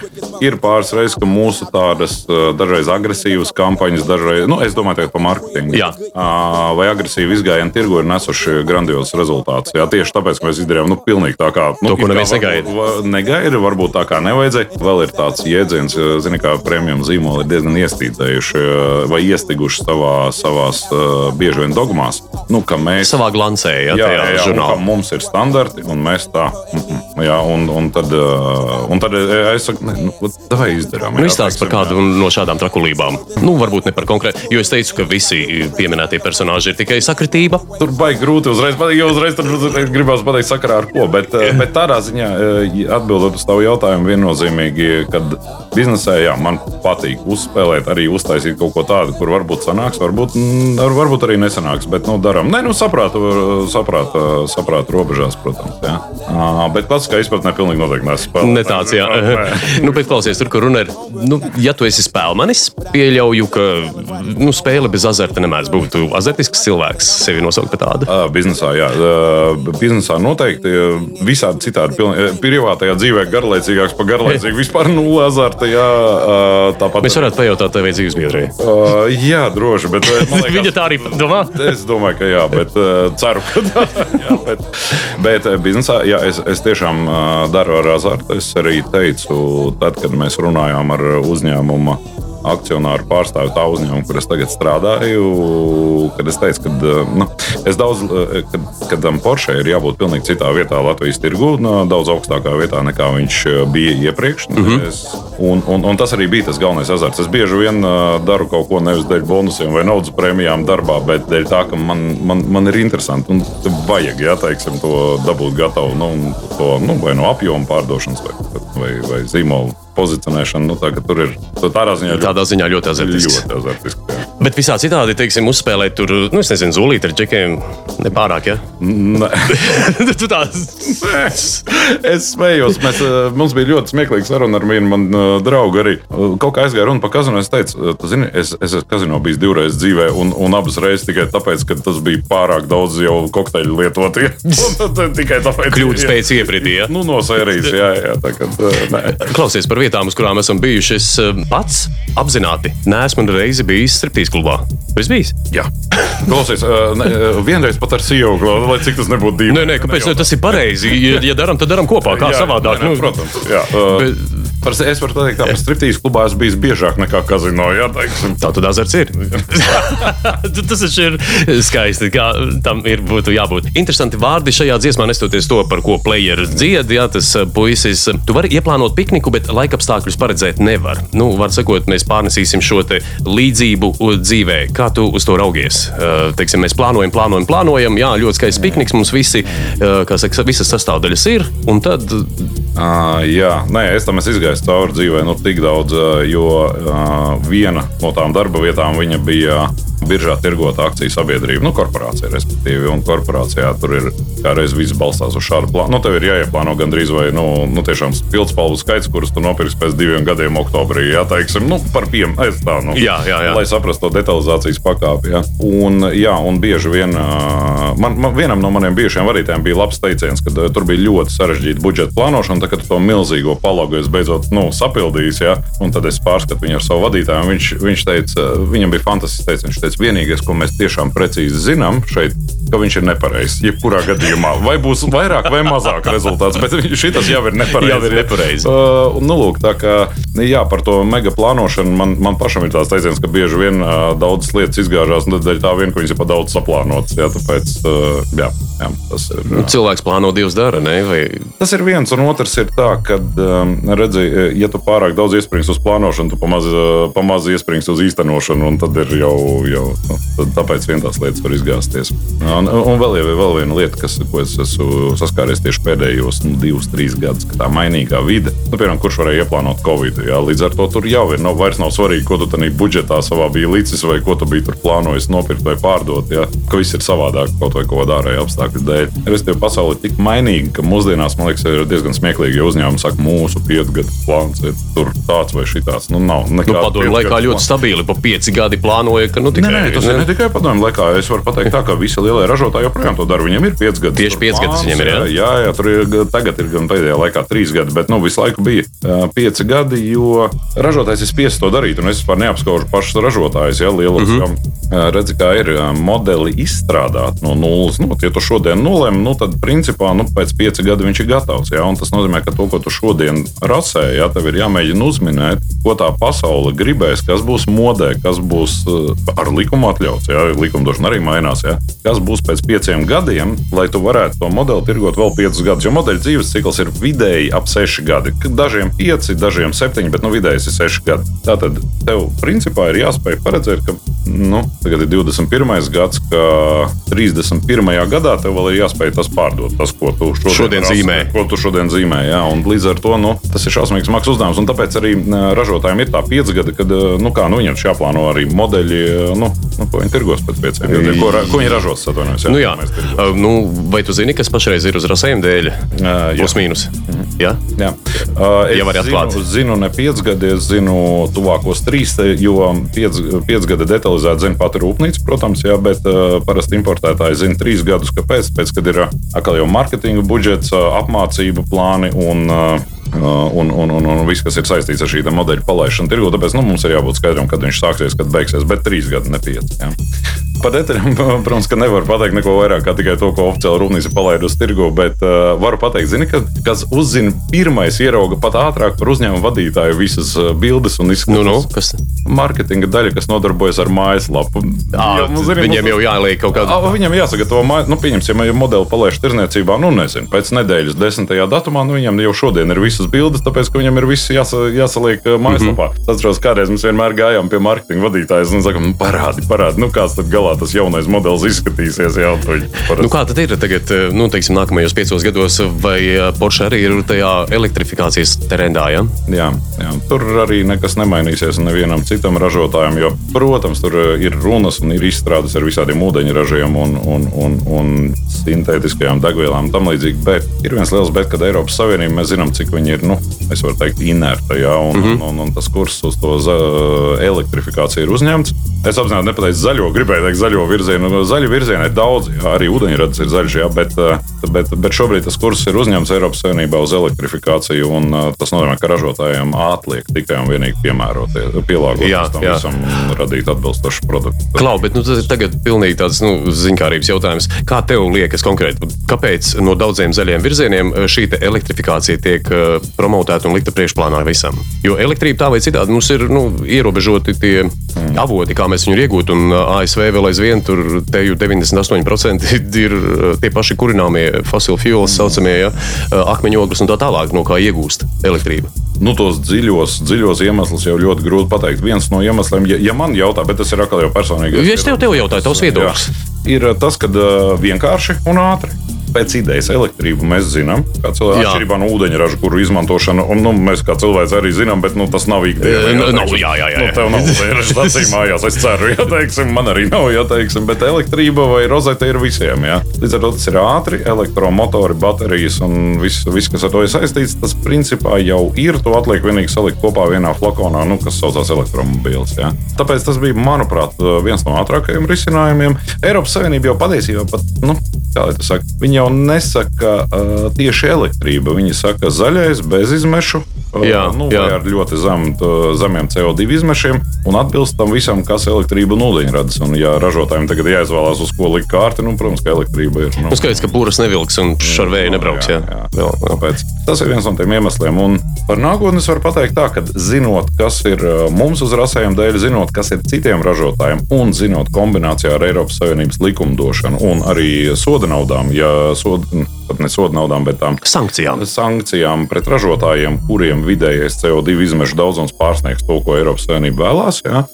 ir pāris reizes, ka mūsu tādas dažreiz agresīvas kampaņas, dažreiz, nu, es domāju, tagad par mārketingu. Jā. Vai agresīvi izgājieni tirgu ir nesuši grandiozus rezultātus. Jā, tieši tāpēc, mēs izdarījām nu, pilnīgi tā, kā nu, To, ko neviens va- Negaida, varbūt tā kā nevajadzēja. Vēl ir tāds jēdziens, zini, kā prēmijam zīmoli ir diezgan iestīdzējuši vai iestiguši savā, savās eh, bieži vien dogmās. Nu, ka mēs Savā glancē, ja Jā, jā, jā un, ka mums ir standarti, un mēs tā. mm, mm, Jā, un, un tad, uh, un tad eh, es saku, ne, nu, vai izdarām? Nu, jā, izstāst par kādu jā. no šādām trakulībām. Nu, varbūt ne par konkrētu, jo es teicu, ka visi pieminētie personāļi ir tikai sakritība. Tur baigi grūti uzreiz jo uzreiz tur gribās pateikt sakarā ar ko. Bet, bet tādā ziņā, atbildot uz tavu jautājumu, viennozīmīgi, kad biznesē jā, man patīk uzspēlēt, arī uztaisīt kaut ko tādu, kur varbūt sanāks, varbūt, mm, ar- varbūt arī nesanāks. Bet, nu, darām. Nē, nu, saprāta, saprāta, saprāta robežās, protams. Jā. Ā, Bet klasiskā izpratnē pilnīgi noteikti neesmu spēlējis. Ne tāds, jā. Nu, bet klausies, tur, kur runa ir, nu, ja tu esi spēlmanis, pieļauju, ka nu, spēle bez azarta nemēdz būt. Tu azartisks cilvēks sevi nosaukt par tādu. Ā, Biznesā, jā. Biznesā noteikti visādi citādi. piln- Privātajā dzīvē garlaicīgāks par garlaicīgu. Vispār nulle azarta. Jā, tāpat. Mēs varētu pajautāt tev, dzīves biedriem. Ā, Jā, droši. Bet, liekas, Viņa tā arī domā. Es domāju, ka jā, bet uh, ceru, ka tā. Jā, bet, bet uh, biznesā jā, es, es tiešām uh, daru ar azartu. Es arī teicu, tad, kad mēs runājām ar uzņēmumu akcionāru pārstāvi tā uzņēmuma, kur es tagad strādāju, kad es teicu, ka nu, es daudz, uh, kad, kad tam Porsche ir jābūt pilnīgi citā vietā Latvijas tirgu, nu, daudz augstākā vietā nekā viņš bija iepriekš. Mm -hmm. es, un, un, un tas arī bija tas galvenais azarts. Es bieži vien daru kaut ko nevis dēļ bonusiem vai naudas prēmijām darbā, bet dēļ tā, ka man, man, man ir interesanti un vajag jā, teiksim, to dabūt gatavu nu, to, nu, vai no apjoma pārdošanas vai, vai, vai zīmola pozicionēšana. Nu, tā, tur ir tādā ziņā Tādā ziņā ļoti azartisks. ļoti azartiski. Bet visā citādi, teiksim, uzspēlēt tur, nu, es nezinu, zulīt ar džekiem. Nepārāk, ja? Nē. tu tā. Es, smējos. Mēs, eh, mums bija ļoti smieklīga saruna ar vienu manu eh, draugu. Arī. Eh, Kaut kā aizgāja runa par kazino. Es teicu, tu zini, es, es esmu kazino bijis divreiz dzīvē, un, un abas reizes tikai tāpēc, ka tas bija pārāk daudz jau kokteļu lietotie. Tikai tāpēc. Kļūdas pēc iepratī, ja? Nu, no sērijas, jā, jā. Tā, kad, nē. Klausies par vietām, uz kurām esam bijuši. Es pats apzināti neesmu reizi bijis striptīs klubā. Es biju. jā. Klausies, ne, vienreiz pat ar sievu, lai cik tas nebūtu divi. Nē, nē, kāpēc? Ne, tas ir pareizi. Ja, ja darām, tad darām kopā. Kā Jā, savādāk? nē, nē, Nu, protams. Jā, bet- par, es varu teikt, ka striptīs klubā esmu bijis biežāk nekā kazino. Jā, teiksim. Tā tad azarts ir. Tas taču ir skaisti, kā tam ir būtu jābūt. Interesanti vārdi šajā dziesmā, nestoties to, par ko player dzied. Jā, tas uh, puisis, tu vari ieplānot pikniku, bet laikapstākļus paredzēt nevar. Nu, var sakot, mēs pārnesīsim šo līdzību dzīvē. Kā tu uz to raugies? Uh, Teiksim, mēs plānojam, plānojam, plānojam. Jā, ļoti skaists pikniks. Mums visi, uh, kā saka, visas sastāvdaļas ir. Un tad Uh, jā, nē, es tam esmu izgājis cauri dzīvē, nu, tik daudz, uh, jo uh, viena no tām darba vietām viņa bija biržā tirgota akciju sabiedrība, nu, korporācija, respektīvi. Un korporācijā tur ir kā reiz viss balstās uz šādu plānu. Nu, tev ir jāieplāno gandrīz vai, nu, nu tiešām pildspalvu skaits, kurus tu nopirksi pēc diviem gadiem oktobrī, jā, teiksim, nu, par piemēru. Es tā, nu, Jā, jā, jā. lai saprastu to detalizācijas pakāpi. Ja. Un, jā, un bieži vien man, man, vienam no maniem bijušajiem vadītājiem bija labs teiciens, ka tur bija ļoti sarežģīta budžeta plānošana. Tad, kad to milzīgo palogu es beidzot nu, sapildīju, ja, un tad es pārskatu viņu ar savu vadītāju, un viņš, viņš teica, viņam bija fantastisks teiciens. Viņš teica, vienīgais, ko mēs tiešām precīzi zinām šeit, ka viņš ir nepareizs. Jebkurā gadījumā, vai būs vairāk vai mazāk rezultāts, bet šis jau ir nepareizs. Jau ir nepareizi. Uh, un, nu, lūk, tā kā jā, par to mega plānošanu man, man pašam ir tāds teiciens, ka bieži vien uh, daudzas lietas izgāžās nu, dēļ tā, vien, ka viņas ir par daudz saplānotas. Jā, tāpēc uh, jā, jā, tas ir. Uh, cilvēks plāno, Dievs dara. Ne? Vai... Tas ir viens, un otrs ir tā, ka, um, redzi, ja tu pārāk daudz iespringsti uz plānošanu, tu pamaz, uh, pamaz iespringsti uz īstenošanu, un tad ir jau, jau nu, tad tāpēc vien tās lietas var izgāzties. Un, un vēl, jau, vēl viena lieta, kas, ko es esmu saskāries tieši pēdējos nu, divus, trīs gadus, ka tā mainīgā vide, nu, piemēram, kurš varēja ieplānot Covid, jā, līdz ar to tur jau ir, nav, vairs nav svarīgi, ko tu tajā budžetā savā biji līdzis, vai ko tu biji tur plānojis nopirkt vai pārdot, jā, ka viss ir savādāk kaut vai ko dārēja apstākļu dēļ. Restīvi, pasaule ir tik mainīga, ka mūsdienās, man liekas, ir diezgan smieklīgi, ja uzņēmumi saka, mūsu piecgadu plāns ir tur tāds vai šitāds. Nu, nav Nu, nekāda padomju laikā ļoti stabili. Pa pieci gadi plānoja, ka nu, tikai Nē, nē, tas ir ne tikai padomju laikā. Es varu pateikt, tā, ka visi lielie ražotāji joprojām to dara. Viņiem ir pieci gadi. Tieši tur pieci gadus plāns, viņiem ir, jā? Jā, jā, tur ir tagad ir gan pēdējā laikā trīs gadi, bet nu, visu laiku bija uh, pieci gadi, jo ražotājs ir spiests to darīt. Un es vispār neapskaužu pašus ražotājus, ja lielos. Mm -hmm. redzi, kā ir modeli izstrādāt no nulles. Nu, ja tu šodien nolēmi, nu, tad principā nu, pēc pieci gadi viņš ir gatavs. Ja? Tas nozīmē, ka to, ko tu šodien rasē, ja, tev ir jāmēģina uzminēt, ko tā pasaule gribēs, kas būs modē, kas būs ar likumu atļauts. Ja? Likumdošana arī mainās. Ja? Kas būs pēc pieciem gadiem, lai tu varētu to modeli tirgot vēl piecus gadus? Jo modeļa dzīves cikls ir vidēji ap seši gadi. Dažiem pieci, dažiem septiņi, bet nu, vidējais ir seši gadi. Tātad tev principā ir jāspēj paredzēt, ka nu, tagad ir 21. gads, ka 31. gadā tev vēl ir jāspēj tas pārdot, tas, ko tu šodien, Šodien rasi, zīmē. Ko tu šodien zīmē. Jā, un līdz ar to nu, tas ir šausmīgs smags uzdevums. Un tāpēc arī ražotājiem ir tā piecgada, kad nu, kā, nu, viņiem ir jāplāno arī modeļi nu, nu, ko viņi tirgos pēc pieciem gadiem. Ko, ko viņi ražos? Atvainojos, Nu, jā. mēs tirgos. Uh, Nu, vai tu zini, kas pašreiz ir uz rasējuma dēļ? jā. Mhm. Plus mīnus. Jā? Jā. Uh, es Ja vari atklāt. zinu, zinu ne 5 gadi, es zinu tuvākos 3, jo 5 gadi detalizēti zina pati rūpnīca, protams, jā, bet uh, parasti importētāji zina 3 gadus. Kāpēc? Pēc, kad ir uh, atkal jau marketinga budžets, uh, apmācību plāni un uh, Un, un, un, un viss, kas ir saistīts ar šī modeļa palaišanu tirgu, tāpēc nu, mums ir jābūt skaidram, kad viņš sāksies, kad beigsies. Bet trīs gadi, ne pieci. Jā. Par detaļām, protams, nevar pateikt neko vairāk kā tikai to, ko oficiāli rūpnīca palaidusi tirgu. Bet uh, varu pateikt, zini, ka, kas uzzina pirmais, ierauga pat ātrāk par uzņēmumu vadītāju visas uh, bildes un izskatus. Nu, nu, kas? Marketinga daļa, kas nodarbojas ar mājaslapu. À, Jā, nu, zini, viņiem mums- jau jāliek kaut kāda. Viņam jāsagatavo, māj- nu, pieņemsim, ja modeli palaiž tirzniecībā, nu, nezinu, pēc nedēļas desmitajā datumā, nu, viņam jau šodien ir visas bildes, tāpēc, ka viņam ir viss jāsa, jāsaliek uh, mājaslapā. Mm -hmm. Tas, protams, kādreiz mēs vienmēr gājām pie marketinga vadītājas un sakām, nu, parādi, parādi, nu, kāds tad galā tas jaunais modelis izskatīsies. Jā, Nu, kā tad ir tagad, eh, nu, teiksim, nākamajos piecos gados, vai eh, Porsche arī ir tajā elektrifikācijas trendā? Ja? Jā, jā, tur arī nekas nemainīsies nevienam citam ražotājam. Jo, protams, tur uh, ir runas un ir izstrādes ar visādiem ūdeņražiem un, un, un, un sintētiskajām degvielām un tam līdzīgi. Bet ir viens liels bet, kad Eiropas Savienība mēs zinām, cik viņi ir, nu, es varu teikt, inerta. Jā, un, mm -hmm. un, un, un tas kurs uz to elektrifikāciju ir uzņemts. Es apzināti nepateicu zaļo, gribēju teikt zaļo virzienu. Zaļu virzienu ir daudz, jā, arī ūdeņrads ir zaļš, jā, bet, uh, bet, bet šobrīd tas kurs ir uzņemts Eiropas Savienībā uz elektrifikāciju. Un, uh, tas nozīmē, ka ražotājiem atliek tikai un vienīgi piemēroties, Jā, pielāgoties tam jā. visam un radīt atbilstošu produktu. Klau, bet nu, tas ir tagad pilnīgi tāds nu, ziņkārības jautājums. Kā tev liekas konkrēti, kāpēc no daudziem zaļiem virzieniem eh, šī elektrifikācija tiek uh, promotēta un likta priekšplānā visam? Jo elektrība tā vai citādi mums ir nu, ierobežoti tie avoti, kā mēs viņu iegūtu. Un ASV vēl aizvien tur te jau 98% ir tie paši kurināmie fosil fuels, saucamie ja, akmeņogles un tā tālāk, no kā iegūst elektrību. Nu, tos dziļos, dziļos iemeslus jau ļoti grūti pateikt. Viens no iemesliem, ja, ja man jautā, bet tas ir atkal jau personīgi. Es tev, tev jautāju, tavs viedoklis. Ir uh, tas, ka uh, vienkārši un ātri. Pēc idejas elektrību mēs zinām, kā cilvēki Jā. atšķirībā no ūdeņraža, kuru izmantošanu, un nu, mēs kā cilvēki arī zinām, bet nu, tas nav ikdienā. E, nav, jā, jā, jā, Nu, jā. tev nav ūdeņraža stācija mājās, es ceru, ja teiksim, man arī nav, ja teiksim, bet elektrība vai rozete ir visiem. Jā. Līdz ar to tas ir ātri, elektromotori, baterijas un viss, viss kas ar to ir saistīts, tas principā jau ir. To atliek vienīgi salikt kopā vienā flakonā, nu, kas saucās elektromobīls. jā. Tāpēc tas bija, manuprāt, viens no ātrākajiem risinājumiem. Eiropas Savienība jau patiesībā pat, nu, saka, viņi jau nesaka uh, tieši elektrība. Viņi saka zaļais, bez izmešu. uh, Jā, nu, jā. ar ļoti zem, t- zemiem CO2 izmešiem un atbilst tam visam, kas elektrību un ūdeņradis. Un, ja ražotājiem tagad jāizvēlās, uz ko likt kārti, nu, protams, ka elektrība ir. Nu, Nu, skaidrs, ka būras nevilks un ar vēju nebrauks. Jā, jā, jā. Vēl. Tāpēc tas ir viens no tiem iemesliem. Un par nākotni es varu pateikt, tā, ka zinot, kas ir uh, mums uz rasējuma dēļ, zinot, kas ir citiem ražotājiem, un zinot kombinācijā ar Eiropas Savienības likumdošanu un arī soda naudām, ja soda, pat ne soda naudām, bet tām Sankcijām. sankcijām pret ražotājiem, kuriem vidējais CO2 izmešu daudzums pārsniegs to, ko Eiropas Savienība vēlās. Ja?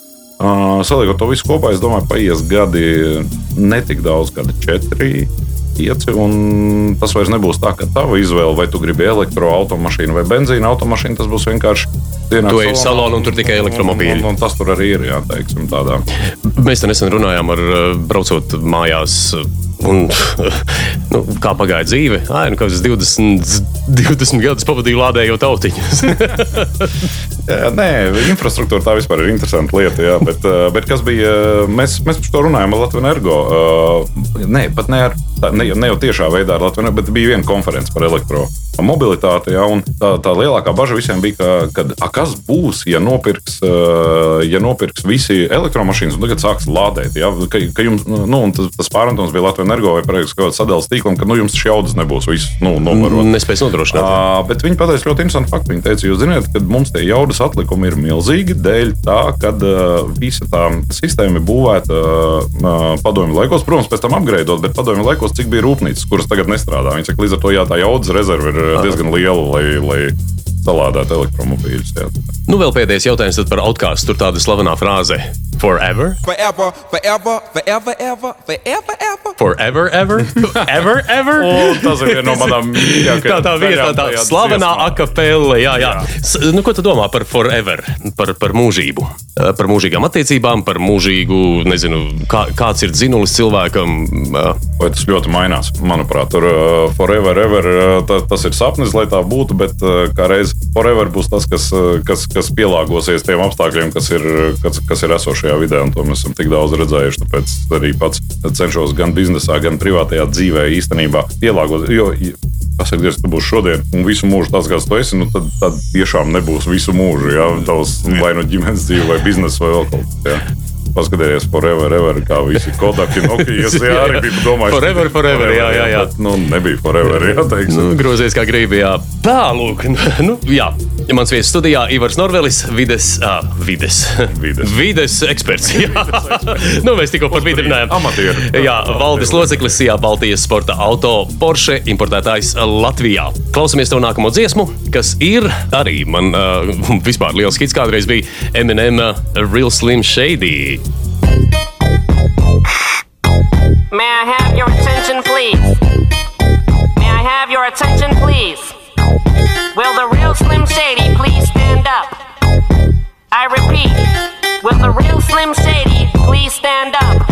Saliekot to visu kopā, es domāju, paies gadi, ne tik daudz, gadi četri. Pieci, un tas vairs nebūs tā, ka tava izvēle, vai tu gribi elektroautomašīnu vai benzīna automašīnu. Tas būs vienkārši. Ienāk uz salonā, salonu, un tur tikai elektromobīļi. Un, un, un tas tur arī ir, jā, teiksim, tādā. Mēs te nesen runājām ar uh, braucot mājās. uh, Un, nu, kā pagāja dzīve? Ai, nu, kāds 20, 20 gadus pavadīju lādējot autiņus. Jā, nē, infrastruktūra tā vispār ir interesanta lieta. Jā, bet, eh, bet kas bija? Mēs, mēs par to runājām ar Latviju Energo. Eh, Nē, pat ne, ar, ne, ne jau tiešā veidā ar Latviju, bet bija viena konference par elektromobilitāti. Jā, un tā, tā lielākā bažas visiem bija, ka, kad, a, kas būs, ja nopirks, eh, ja nopirks visi elektromašīnas un tagad sāks lādēt. Jā, ka, ka jums, nu, un tas, tas pārmetums bija Latvijas Energo vai pareizi kaut kāds sadalījums tīklam, ka nu, jums šī jaudas nebūs viss nu. Nespējas nodrošināt. Uh, bet viņi pateica ļoti interesantu faktu. Viņi teica, jūs zināt, ka mums tie jaudas atlikumi ir milzīgi dēļ tā, ka uh, visa tā sistēma ir būvēta uh, padomju laikos. Protams, pēc tam apgraidot, bet padomju laikos, cik bija rūpnīcas, kuras tagad nestrādā. Viņi saka, līdz ar to jā, tā jaudas rezerve ir uh, diezgan liela, lai, lai salādētu elektromobīļus. jā. Nu, vēl pēdējais jautājums tad par outcastu. Tur tāda slavenā frāze - forever. Forever, forever, forever, ever, forever, ever. Forever, ever, ever, ever. Un tas ir viena no manām mīļākajām. Tā tā vieta, tā, tā slavenā akapele. Jā, jā. S, nu, ko tu domā par forever, par, par mūžību? Eh, Par mūžīgām attiecībām, par mūžīgu, nezinu, kā, kāds ir dzinulis cilvēkam. eh, Vai tas ļoti mainās? Manuprāt, tur uh, forever, ever, uh, ta, tas ir sapnis, lai tā būtu, bet uh, kā reiz forever būs tas, kas, uh, kas, kas pielāgosies tiem apstākļiem, kas ir, kas, kas ir esošajā vidē, un to mēs esam tik daudz redzējuši. Tāpēc arī pats cenšos gan biznesā, gan privātajā dzīvē īstenībā pielāgot. Jo, Pasakiet, ja tu būsi šodien, un visu mūžu tas, kas tu esi, nu tad, tad tiešām nebūs visu mūžu. Jā, tavs vai nu ģimenes dzīve, vai biznesa, vai vēl kaut kas. Paskatieties, forever, ever, kā visi Kodaki, Nokia. Es jā, arī biju domājis, Forever, forever, jā, jā, jā. Bet, nu, nebija forever, jā, teiksim. Nu, grozies kā gribi, jā. Tā, lūk, nu, jā. Mans viesis studijā Ivars Norvelis, vides, uh, vides. Vides. vides eksperts. Jā. nu, mēs tikko par vidi runājām. Amatieri. Jā, valdes loceklis, jā, Baltijas sporta auto Porsche importētājs Latvijā. Klausamies to nākamo dziesmu, kas ir arī man uh, vispār liels hits kādreiz bija Eminem uh, Real Slim Shady. May I have your attention, please? May I have your attention, please? Will the real Slim Shady please stand up? I repeat, will the real Slim Shady please stand up?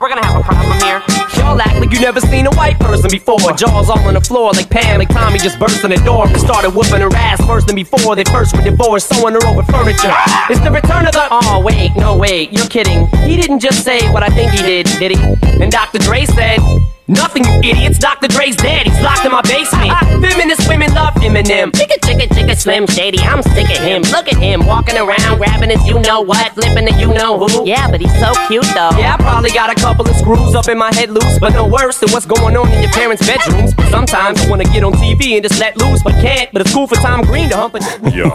We're gonna have a problem here. Y'all act like you never seen a white person before. Jaws all on the floor like Pam, like Tommy just burst in the door and started whooping her ass worse than before. They first were divorced, sewing her over furniture. It's the return of the. Oh wait, no wait, you're kidding. He didn't just say what I think he did, did he? And Dr. Dre said. Nothing, you idiots. Dr. Dre's dead. He's locked in my basement. Feminist women love Eminem. Chicka, chicka, chicka, Slim Shady. I'm sick of him. Look at him walking around, grabbing his you know what, flipping the you know who. Yeah, but he's so cute though. Yeah, I probably got a couple of screws up in my head loose, but no worse than what's going on in your parents' bedrooms. Sometimes I wanna get on TV and just let loose, but can't. But it's cool for Tom Green to hump a Jā,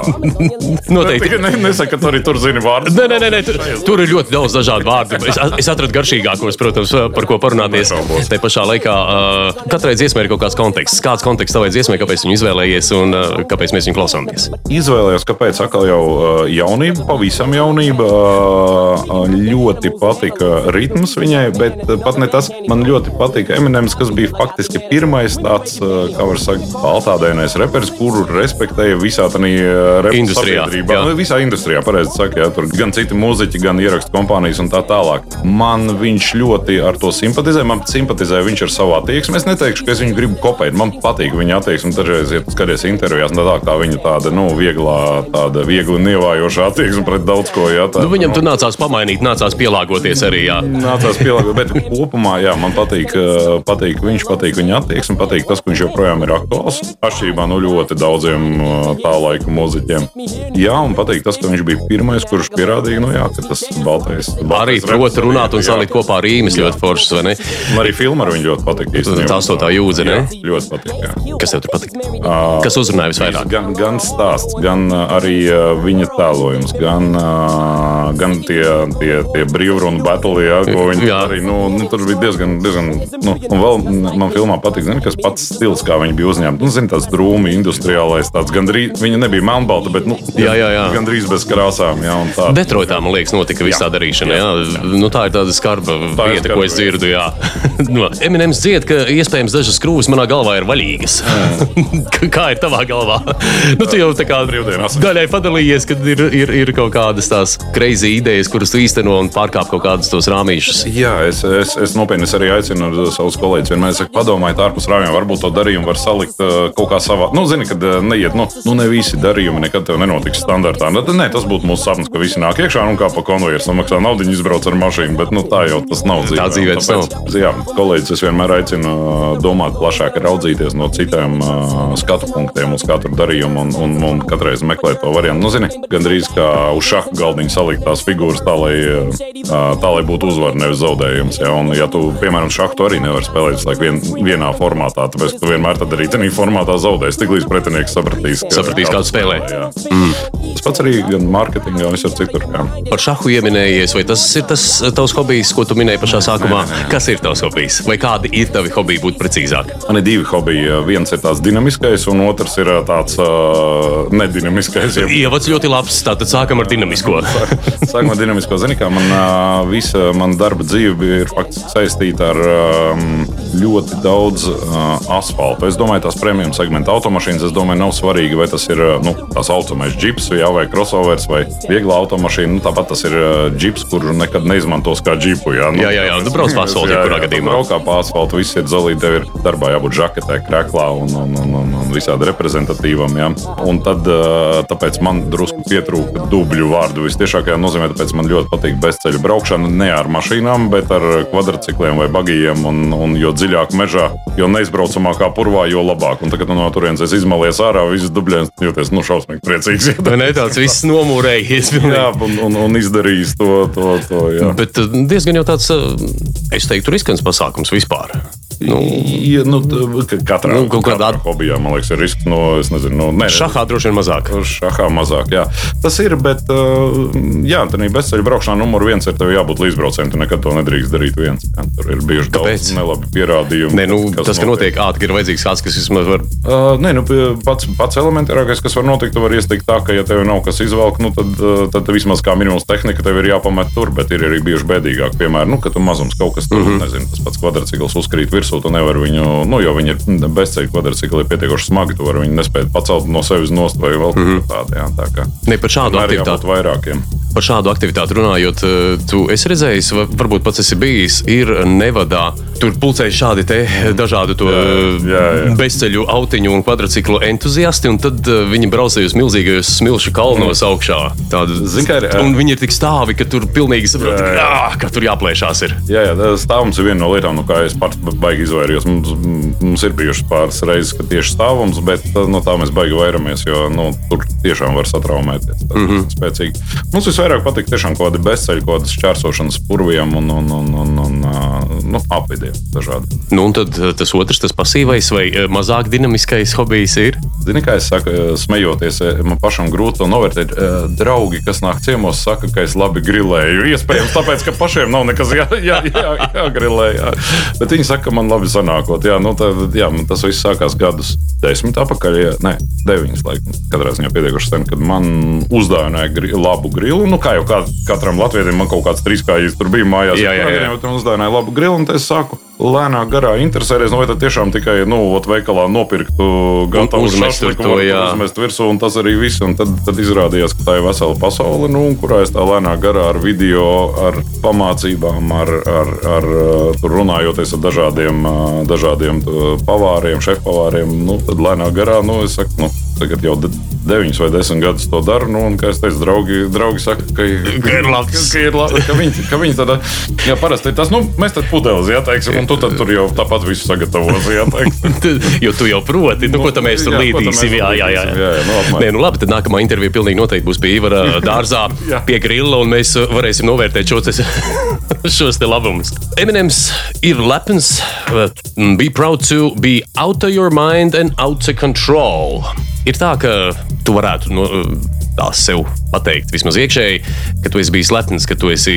Noteikti. tikai ne, nesaka, ka tu arī tur zini vārdus. Nē, nē, nē, nē tur, tur ir ļoti daudz dažādu vārdu. Es, es atradu garšīgākos, protams, par ko parunāties. Tā pašā laikā uh, katrai dziesmai ir kaut kāds konteksts. Kāds konteksts tavai dziesmai, kāpēc viņu izvēlējies un uh, kāpēc mēs viņu klausāmies? Izvēlējos, kāpēc atkal jau uh, jaunība, pavisam jaunība. uh, Ļoti patika ritms viņai, bet pat ne tas. Man ļoti patika Eminems, kas bija faktiski pirmais tāds, uh, kā var teikt, baltādēnais reperis, kuru respektēja visā tajā Industrijā, sabiedrībā. jā. Nu, visā industrijā, pareizi saka, jā, tur gan citi mūziķi, gan ierakstu kompānijas un tā tālāk. Man viņš ļoti ar to simpatizē. Man simpatizē viņš ar savu attieksmi. Es neteikšu, ka es viņu gribu kopēt. Man patīk viņa attieksme. Dažreiz, ja skaties intervijās, un tā, tā viņa tāda, nu, vieglā, tāda viegli nievājoša attieksme pret daudz ko. Jā, tā, Nu, viņam tur nācās pamainīt, nācās pielāgoties arī. Jā. Nācās pielāgot, bet kopumā jā, man patīk, eh, patīk viņš, patīk viņa attieksme, patīk tas, ka viņš joprojām ir aktuāls. Atšķirībā no ļoti daudziem eh, tā laika mūziķiem. Jā, un patīk tas, ka viņš bija pirmais, kurš pierādīja, nu, jā, ka tas baltais. Arī baltais prot reps runāt un salikt kopā rīmes ļoti foršas, vai ne? Un arī filma ar viņu ļoti patīk. Tā astotā jūdze, ne? Jā, Ļoti patīk. Jā. Kas tev tur patīk? Kas uzrunāja visvairāk? Gan, gan stāsts, gan uh, arī uh, viņa tēlojums, gan, uh, gan tie, tie, tie brīvrunu batalī, jā, ko viņi Jā. arī. Nu, nu, tur bija diezgan, diezgan nu, un vēl man filmā patīk, zini, kas pats stils, kā viņi bija uzņemti. Nu, zini, tāds drūmi, industriālais, tāds gandrīz, viņa nebija melnbalta, bet, nu, Jā, jā, jā. gandrīz bez krāsām, jā, un tā. Detroitā, man liekas, notika viss tā darīšana. Jā. Nu, tā ir tāda skarba Tā vieta, skarba ko es dzirdu. Jā. no, Eminems dzied, ka iespējams dažas skrūves manā galvā ir vaļīgas. kā ir tavā galvā? nu, tu jau tā kā Brīvdienās. daļai padalījies, kad ir, ir, ir kaut kādas tās crazy idejas, kuras tu īsteno un pārkāp kaut kādus tos rāmīšus. Jā, es, es, es nopietni arī aicinu savus kolēģus. Vienmēr saku, padomājiet, ārpus rāmjiem, varbūt to darījumu var salikt uh, kaut kā savā. Nu, zini, kad uh, neiet, nu, nu ne visi darījumi nekad tev nenotiks standartā. Nu, tad, nē, tas būtu mūsu sapnis, ka visi nāk iekšā un kā pa konvejeru samaksā naudu, izbrauc ar mašīnu. Bet nu, tā jau tas nav dzīvē. Tā dzīvē Un tas nav. Jā, kolēģis es vienmēr aicinu uh, domāt plašāk, raudzīties no citiem uh, skatu punktiem uz katru darījumu un, un, un katreiz meklēt to variantu. Nu, zini, gandrīz kā uz šaha galdiņa salikt tās figūras tā, lai, uh, tā, lai būtu uzvara, nevis zaudējums. Ja? Un, ja tu, piemēram, šahu tu arī nevari spēlēt visu laiku vien, vienā formātā, tāpēc tu vienmēr tad arī tajā formātā zaudēsi. Tiklīdz pretinieks sapratīs, ka- Sapratīs, kā tu spēlē. Jā. Tas pats arī gan mārketingā, gan visur citur. Jā. Par šahu ieminējies, vai tas ir tas tavs hobijs, ko tu minēji pašā sākumā? nē, nē. Kas ir tavs hobijs? Vai kādi ir tavi hobiji, būtu precīzāk? Man ir divi hobiji. Viens ir tāds dinamiskais, un otrs ir tāds uh, nedinamiskais. jeb- Ievads ļoti labs, tātad sākam ar dinamisko. Sākumā ar dinamisko zini, kā man uh, visa mana darba dzīve ir faktiski saistīta ar um, ļoti daudz uh, asfaltu. Es domāju, tās premium segmenta automašīnas, es domāju, nav svarīgi, vai tas ir uh, nu, tā saucamais džips jā, vai crossovers vai viegla automašīna. Nu, tāpat tas ir uh, džips, kuru nekad neizmantos kā džipu. Jā, Jā, jā, jā, tu brauc pa asfaltu, Jā, jebkurā gadījumā. Braukā pa asfaltu, viss ir zelīti, tev ir darbā jābūt žaketē, krēklā un, un, un, un, un visādi reprezentatīvam. Jā. Un tad, tāpēc man drusku pietrūka dubļu vārdu visciešākajā nozīmē, tāpēc man ļoti patīk bezceļu braukšana ne ar mašīnām, bet ar kvadrcikliem vai bagijiem. Un, un jo dziļāk mežā, jo neizbraucamākā purvā, jo labāk. Un tagad no turienes es izmalies ārā, visas dubļiem jūties nu, šausmīgi priecīgs. Vai ne tāds viss nomūrējies? Jā, un, un, un izdarījis to. to, to jā. Bet uh, diezgan jau tāds, uh, es teiktu, riskants pasākums vispār. Nu, Ja, nu, katrā, Nu, kaut kādā- katrā hobijā, man liekas, ir risks. No, es nezinu, no, ne, šahā droši vien mazāk. Šahā mazāk, jā. Tas ir, bet, uh, jā, tā ir bezceļa braukšanā. Numur viens ir tev jābūt līdzbraucējiem. Tu nekad to nedrīkst darīt viens. Jā, tur ir bijuši Kāpēc? daudz nelabi pierādījumi. Nē, nu, tas, ka notiek ātri, ir vajadzīgs kāds, kas vismaz var. Uh, nē, nu, pats, pats elementārākais, kas var notikt, tu vari iestikt tā, ka, ja tev nav kas izvelk, nu, tad, tad vismaz kā minimums tehnika tev ir jāpamet tur, bet ir arī bijuši bēdīgāk. Piemēram, nu, ka tu mazums kaut kas tur, mm -hmm. nezinu, tas pats kvadrcikls uzkrīt virsū, tu nevari viņu, nu, jo viņi ir bezceļu kvadrcikli, ir pietiekoši smagi, tu vari viņu nespēt pacelt no sevis nost vai vēl mm -hmm. tādu. Tā kā. Ne par šādu aktivitāti. vairākiem. Par šādu aktivitāti runājot, eh, tu esi redzējis, va- varbūt pats esi bijis, ir Nevadā. Tur pulcējas šādi dažādu to Jā, jā, bezceļu, autiņu un kvadrciklu entuziasti, un tad eh, viņi braucēja uz milzīgajos smilšu kalnos augšā. Tādu, Zini, kā ir, un viņi ir tik stāvi, ka tur pilnīgi saprot, Jā, jā. jā, ka tur jāplēšās. Ir. Jā, jā tā- stāvums ir viena no lietām, no kā es pats baigi izvairījos. Mums, mums ir bijušas pāris reizes, ka tieši stāvums, bet uh, no tā mēs baigi vairamies, jo nu, tur tiešām var satraumēties. Tas mm -hmm. spēcīgi. Mums visvairāk patīk tiešām kaut kādi bezceļi, kaut kādas čērsošanas purviem un, un, un, un, un uh, nu, apvidiem dažādi. Nu, un tad eh, tas otrs, tas pasīvais vai eh, mazāk dinamiskais hobijs ir. Zini, kā es saku, eh, smejoties, man pašam grūti to novērtēt. Draugi, kas nāk ciemos, saka, ka es labi grilēju. Iespējams, tāpēc, ka pašiem nav nekas jā, jā, jā, jāgrilē. Jā. Bet viņi saka, ka man labi sanākot. Jā, nu, tad, jā, man tas viss sākās gadus desmit atpakaļ. Jā, ne, deviņas laikam. Katrā ziņā pietiekuši sen, kad man uzdāvināja gri, labu grilu. Nu, kā jau kā, katram latvietim, man kaut kāds trīskājis tur bija mājās. Jā, jā, jā. Bet man uzdāvināja labu grilu, un es sāku lēnāk garā interesēties. Nu, vai tad tiešām tikai nu, veikalā nopirktu gatavu uzmest tur šašliku, to, var jā. uzmest virsū, un tas arī viss. Tad, tad izrādījās, ka tā ir vesela pasaule, nu, kurā es tā lēnāk garā ar video, ar pamācībām, ar, ar, ar uh, runājoties ar dažādiem, uh, dažādiem uh, pavāriem, šefpavāriem. Nu, tad lēnāk garā, nu, es saku, nu, tagad jau de- deviņus vai desmit gadus to daru. Nu, un, kā es teicu, draugi, draugi saka, ka, Ka ir labs. Ka, ir labi, ka viņi, ka viņi tādā, jā, parasti tas, nu, mēs tad pudeles, jā, teiksim, un tu tad tur jau tāpat visu sagatavosi, jā, teiksim. jo tu jau proti, nu, ko tam mēs tur jā, līdīsim. Jā, jā, jā. līdīsim, jā, jā, nu, apmēram. Nē, nu labi, tad nākamā intervija pilnīgi noteikti būs pie Ivara dārzā, Jā. pie grila, un mēs varēsim novērtēt šos, šos te labumus. Eminems ir lepns. uh, Be proud to be out of your mind and out of control. Ir tā, ka tu varētu no, tā sev pateikt, vismaz iekšēji, ka tu esi bijis lepns, ka tu esi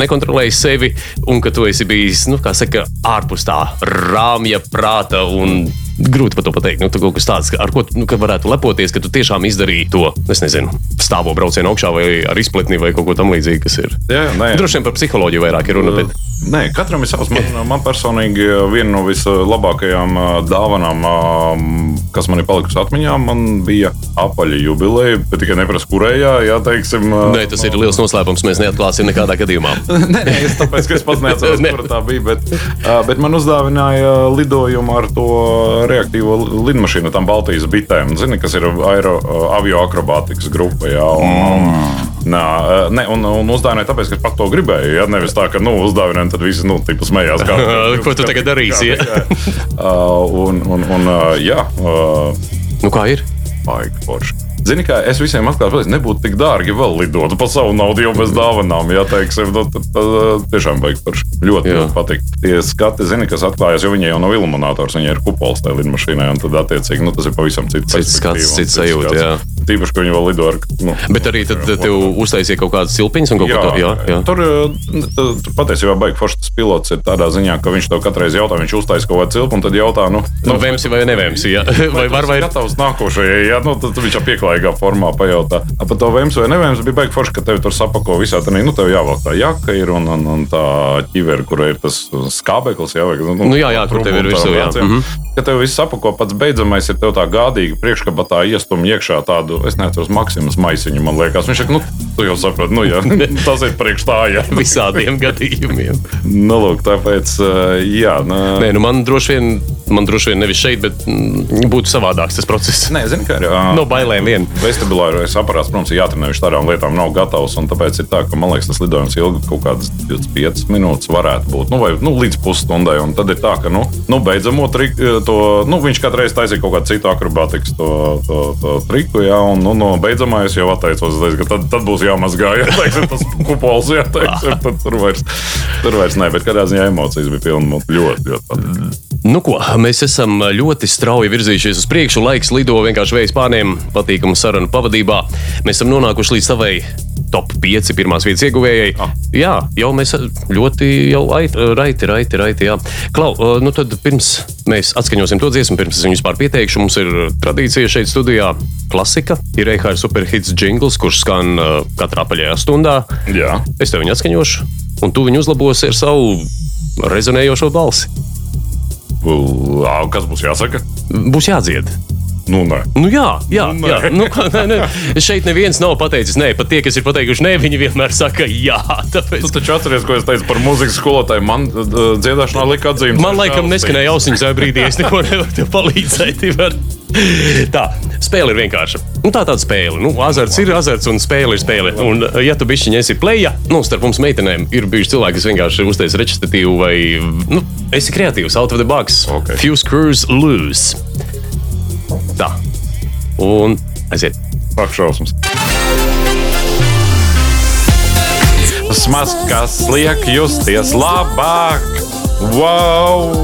nekontrolējis sevi un ka tu esi bijis, nu, kā saka, ārpus tā rāmja prāta un grūti par to pateikt. Nu, kaut kas tāds, ar ko nu, varētu lepoties, ka tu tiešām izdarīji to, es nezinu, stāvo braucienu augšā vai ar izpletni vai kaut ko tamlīdzīgu, kas ir. Jā, nē. Droši vien par psiholoģiju vairāk ir runa. Bet... Nē, katram ir savs. Man, man personīgi viena no vislabākajām ā, dāvanām, ā, kas man ir palikusi atmiņā, man bija apaļa jubileja, bet tikai neprasa, kurējā, jā, teiksim. Nē, tas ir liels noslēpums. Mēs neatklāsim nekādā gadījumā. Nē, nē, es tāpēc, ka es pats neatceros, Ne. kur tā bija. Bet, bet man uzdāvināja lidojumu ar to reaktīvo lidmašīnu, tām Baltijas bitēm. Zini, kas ir aero, avio akrobātikas grupa. Jā, un, Nā, ne, un, un uzdāvināja tāpēc, ka pat to gribēju. Ja? Nevis tā, ka nu, uzdāvināja, tad visi nu, smējās. Kā, Ko tu tagad darīsi, ja? jā. Uh, un, un, un, uh, jā, uh, Nu, kā ir? Baigi forši. Zini, kā es visiem atklāju, ka nebūtu tik dārgi vēl lidot par savu naudu, jau bez dāvanām. Jā, teiksim, tad, tad, tad tiešām baigi forši. Ļoti, patīk. Tie skati, zini, kas atklājas, jo viņai jau nav iluminators, viņai ir kupols tajā lidmašīnā, un tad, attiecīgi, nu, tas ir pavisam cits. Cits skats, cits sajūta. Tīpaši, ka viņi vēl lido ar. Nu, Bet arī tad tev uztaisīja kaut kādas silpiņas un kaut ko tādu. Jā, jā. Tur, eh, tur patiesībā baigs foršs tas pilots ir tādā ziņā, ka viņš tev katru reizi jautā, viņš uztaisīs kaut kādu cilpu, un tad jautā, nu, Nu, vēmsi vai nevēmsi? Jā. Vai var vai gatavs nākošajai, jā, nu, tad viņš jau pieklājīgā formā pajautā. A, Par to vēms vai nevēms bija baigi forši, ka tevi tur sapako visā tādā, nu, tev jāvelk tā jaka ir un, un, un tā ķivera, kur ir tas skābeklis, jā, vai, Nu, jā, jā, kur tev ir virsū, jā. Mhm. Ka tev viss sapako, pats beidzamais ir tev tā gādīgi priekškabatā iestum iekšā tādu, es neatceros, maksimas maisiņu, man liekas. Viņš saka, nu, tu jau saproti, nu, jā, tas ir priekš tā, jā. visādiem gadījumiem? Nu, lūk, tāpēc, jā. nē, Nē, nu man droši vien, man droši vien nevis šeit, bet mm, būtu savādāks tas process. Nē, zini, kā ir. ā, No bailēm vien. Vestibulārais aparāts, protams, ir jātrenē, viņš tādām lietām nav gatavs. un Tāpēc ir tā, ka man liekas, tas lidojums ilgi kaut kādas 25 minūtes varētu būt. Nu, vai nu, līdz pusstundai. Un tad ir tā, ka nu, nu, beidzamo triku, to, nu, viņš katru reizi taisīja kaut kādu citu akrobātikas to, to, to triku. Jā, un nu, no beidzamā es jau atteicos, ka tad, tad būs jāmazgā. Jā, teiksim, tas kupols, jā, teiksim, tad tur vairs, tur vairs ne. Bet kādā ziņā emocijas bija pilnas ļoti, ļoti patīkamas. Nu, ko, mēs esam ļoti strauji virzījušies uz priekšu. Laiks lido vienkārši vējas pārniem, patīkamu sarunu pavadībā. Mēs esam nonākuši līdz savai top 5 pirmās vietas ieguvējai. Ah. Jā, jau mēs ļoti jau ait- raiti, raiti, raiti. Jā. Klau, uh, nu tad pirms mēs atskaņosim to dziesmu, pirms es viņu vispār pieteikšu, mums ir tradīcija šeit studijā. Klasika ir Reihāra superhits jingls, kurš skan uh, katrā paļajā stundā. Jā, Es tev viņu atskaņošu, un tu viņu uzlabosi ar savu rezonējošo balsi. Kas būs jāsaka? Būs jādzied. Nu, nē. Nu, jā, jā, Nu, jā. nē. Nu, kā, nē, nē. Šeit neviens nav pateicis, nē, pat tie, kas ir pateikuši, nē, viņi vienmēr saka, jā. Tāpēc Tu taču atceries, ko es teicu par mūzikas skolotāju. Man uh, dziedāšanā lika atzīmes. man laikam neskanēja ausiņas tajā brīdī, es neko nevaru tev palīdzēt. Ivar. Tā, spēle ir vienkārša. Nu, tā tāda spēle. Nu, azarts ir azarts un spēle ir spēle. Un, ja tu bišķiņi esi plēja, nu, starp mums meitenēm ir bijuši cilvēki, kas vienkārši uztais recitatīvu vai, nu, esi kreatīvs, out of the box. Ok. Few screws loose. Tā. Un aiziet. Ak, šausmas. Smags, kas liek justies labāk. Wow!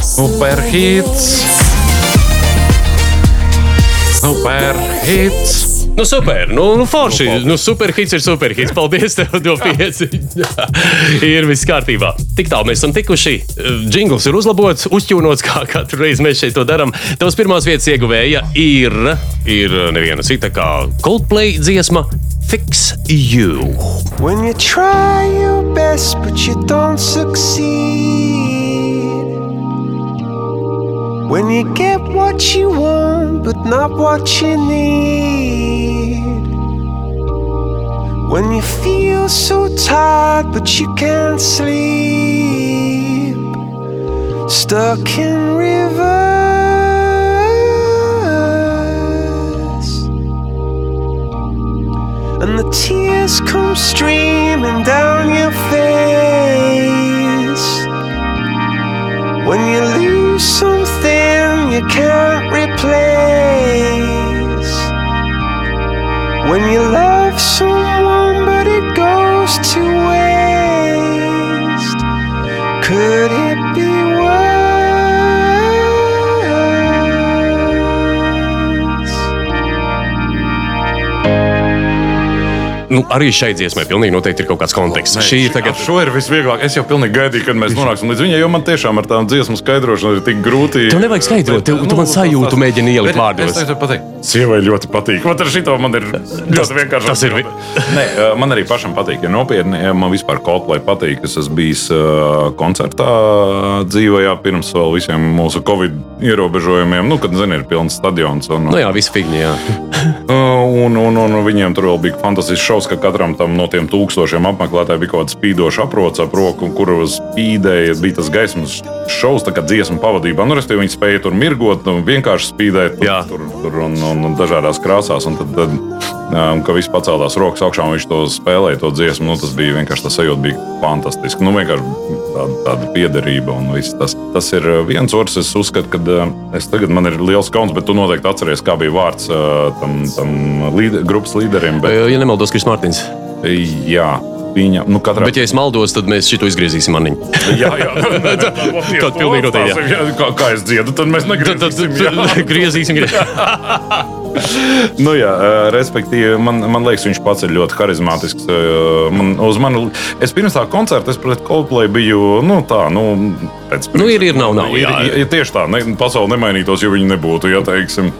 Superhits! Superhits! Nu, super, nu, nu forši. Nu, superhits ir superhits. Paldies, tev, to pieci. ir viss kārtībā. Tik tālu mēs esam tikuši. Jingls ir uzlabots, uzķūnots, kā katru reizi mēs šeit to darām. Tavs pirmās vietas ieguvēja ir, ir neviena cita kā Coldplay dziesma Fix You. When you try your best but you don't succeed. When you get what you want but not what you need. When you feel so tired but you can't sleep. Stuck in reverse. And the tears come streaming down your face When you lose something you can't replace. When you love someone but it goes to waste Nu, arī šai dziesmai pilnīgi noteikti ir kaut kāds konteksts. Šī ir tagad. Šo ir visvieglāk. Es jau pilnīgi gaidīju, kad mēs nonāksim līdz viņai, jo man tiešām ar tām dziesmu skaidrošanu ir tik grūti. Tev nevajag skaidrot, tev- tu man sajūtu mēģini ielikt vārdos. Es tev pateicu, sievai ļoti patīk. Vat ar šito man ir ļoti vienkārši. tas ir Nē, man arī pašam patīk. Ja nopietni, ja man vispār Coldplay patīk. Es esmu bijis uh, koncertā dzīvojā pirms vēl visiem mūsu Covid ierobežojumiem. Nu, kad, zini, ir pilns stadions. Un, Nu jā, visi figņi, jā. Uh, Un, un, un viņiem tur vēl bija fantastisks šovs, ka katram tam no tiem tūkstošiem apmeklētājiem bija kaut kāds spīdošs aprots ap roku, kur uz spīdēja. Bija tas gaismas šovs, kā dziesmu pavadībā. Nu, restīvi, viņi spēja tur mirgot, nu, vienkārši spīdēt tur, tur, tur un, un, un dažādās krāsās. Un tad, tad ka viss pacēlās rokas augšā un viņš to spēlēja, to dziesmu. Nu, tas bija vienkārši tas sajūta, bija fantastiski. Nu, vienkārši tāda, tāda piederība un viss tas. Tas ir viens otrs. Es uzskatu, ka es tagad man ir liels kauns, bet tu noteikti atceries, kā bija vārds tam, tam līde, grupas līderim. Bet, Ja nemaldos, Kris Mārtiņš. jā, viņa, nu, katrā Bet, ja es maldos, tad mēs šito izgriezīsim maniņu. Jā, jā, Tad pilnīgi noteikti, jā. jā. Kā, kā es dziedu, tad mēs Tad, tad, negribam. tad griezīsim. griezīsim. nu, jā, respektīvi, man, man liekas, viņš pats ir ļoti harizmātisks. Man, uz mani, es pirms tā koncerta es pret Coldplay biju nu, tā, nu, pēc Nu, ir, ir, nav, nav, Ir, jā. ir, ir tieši tā, ne, pasaule nemainītos, ja viņi nebūtu. Ja, teiksim.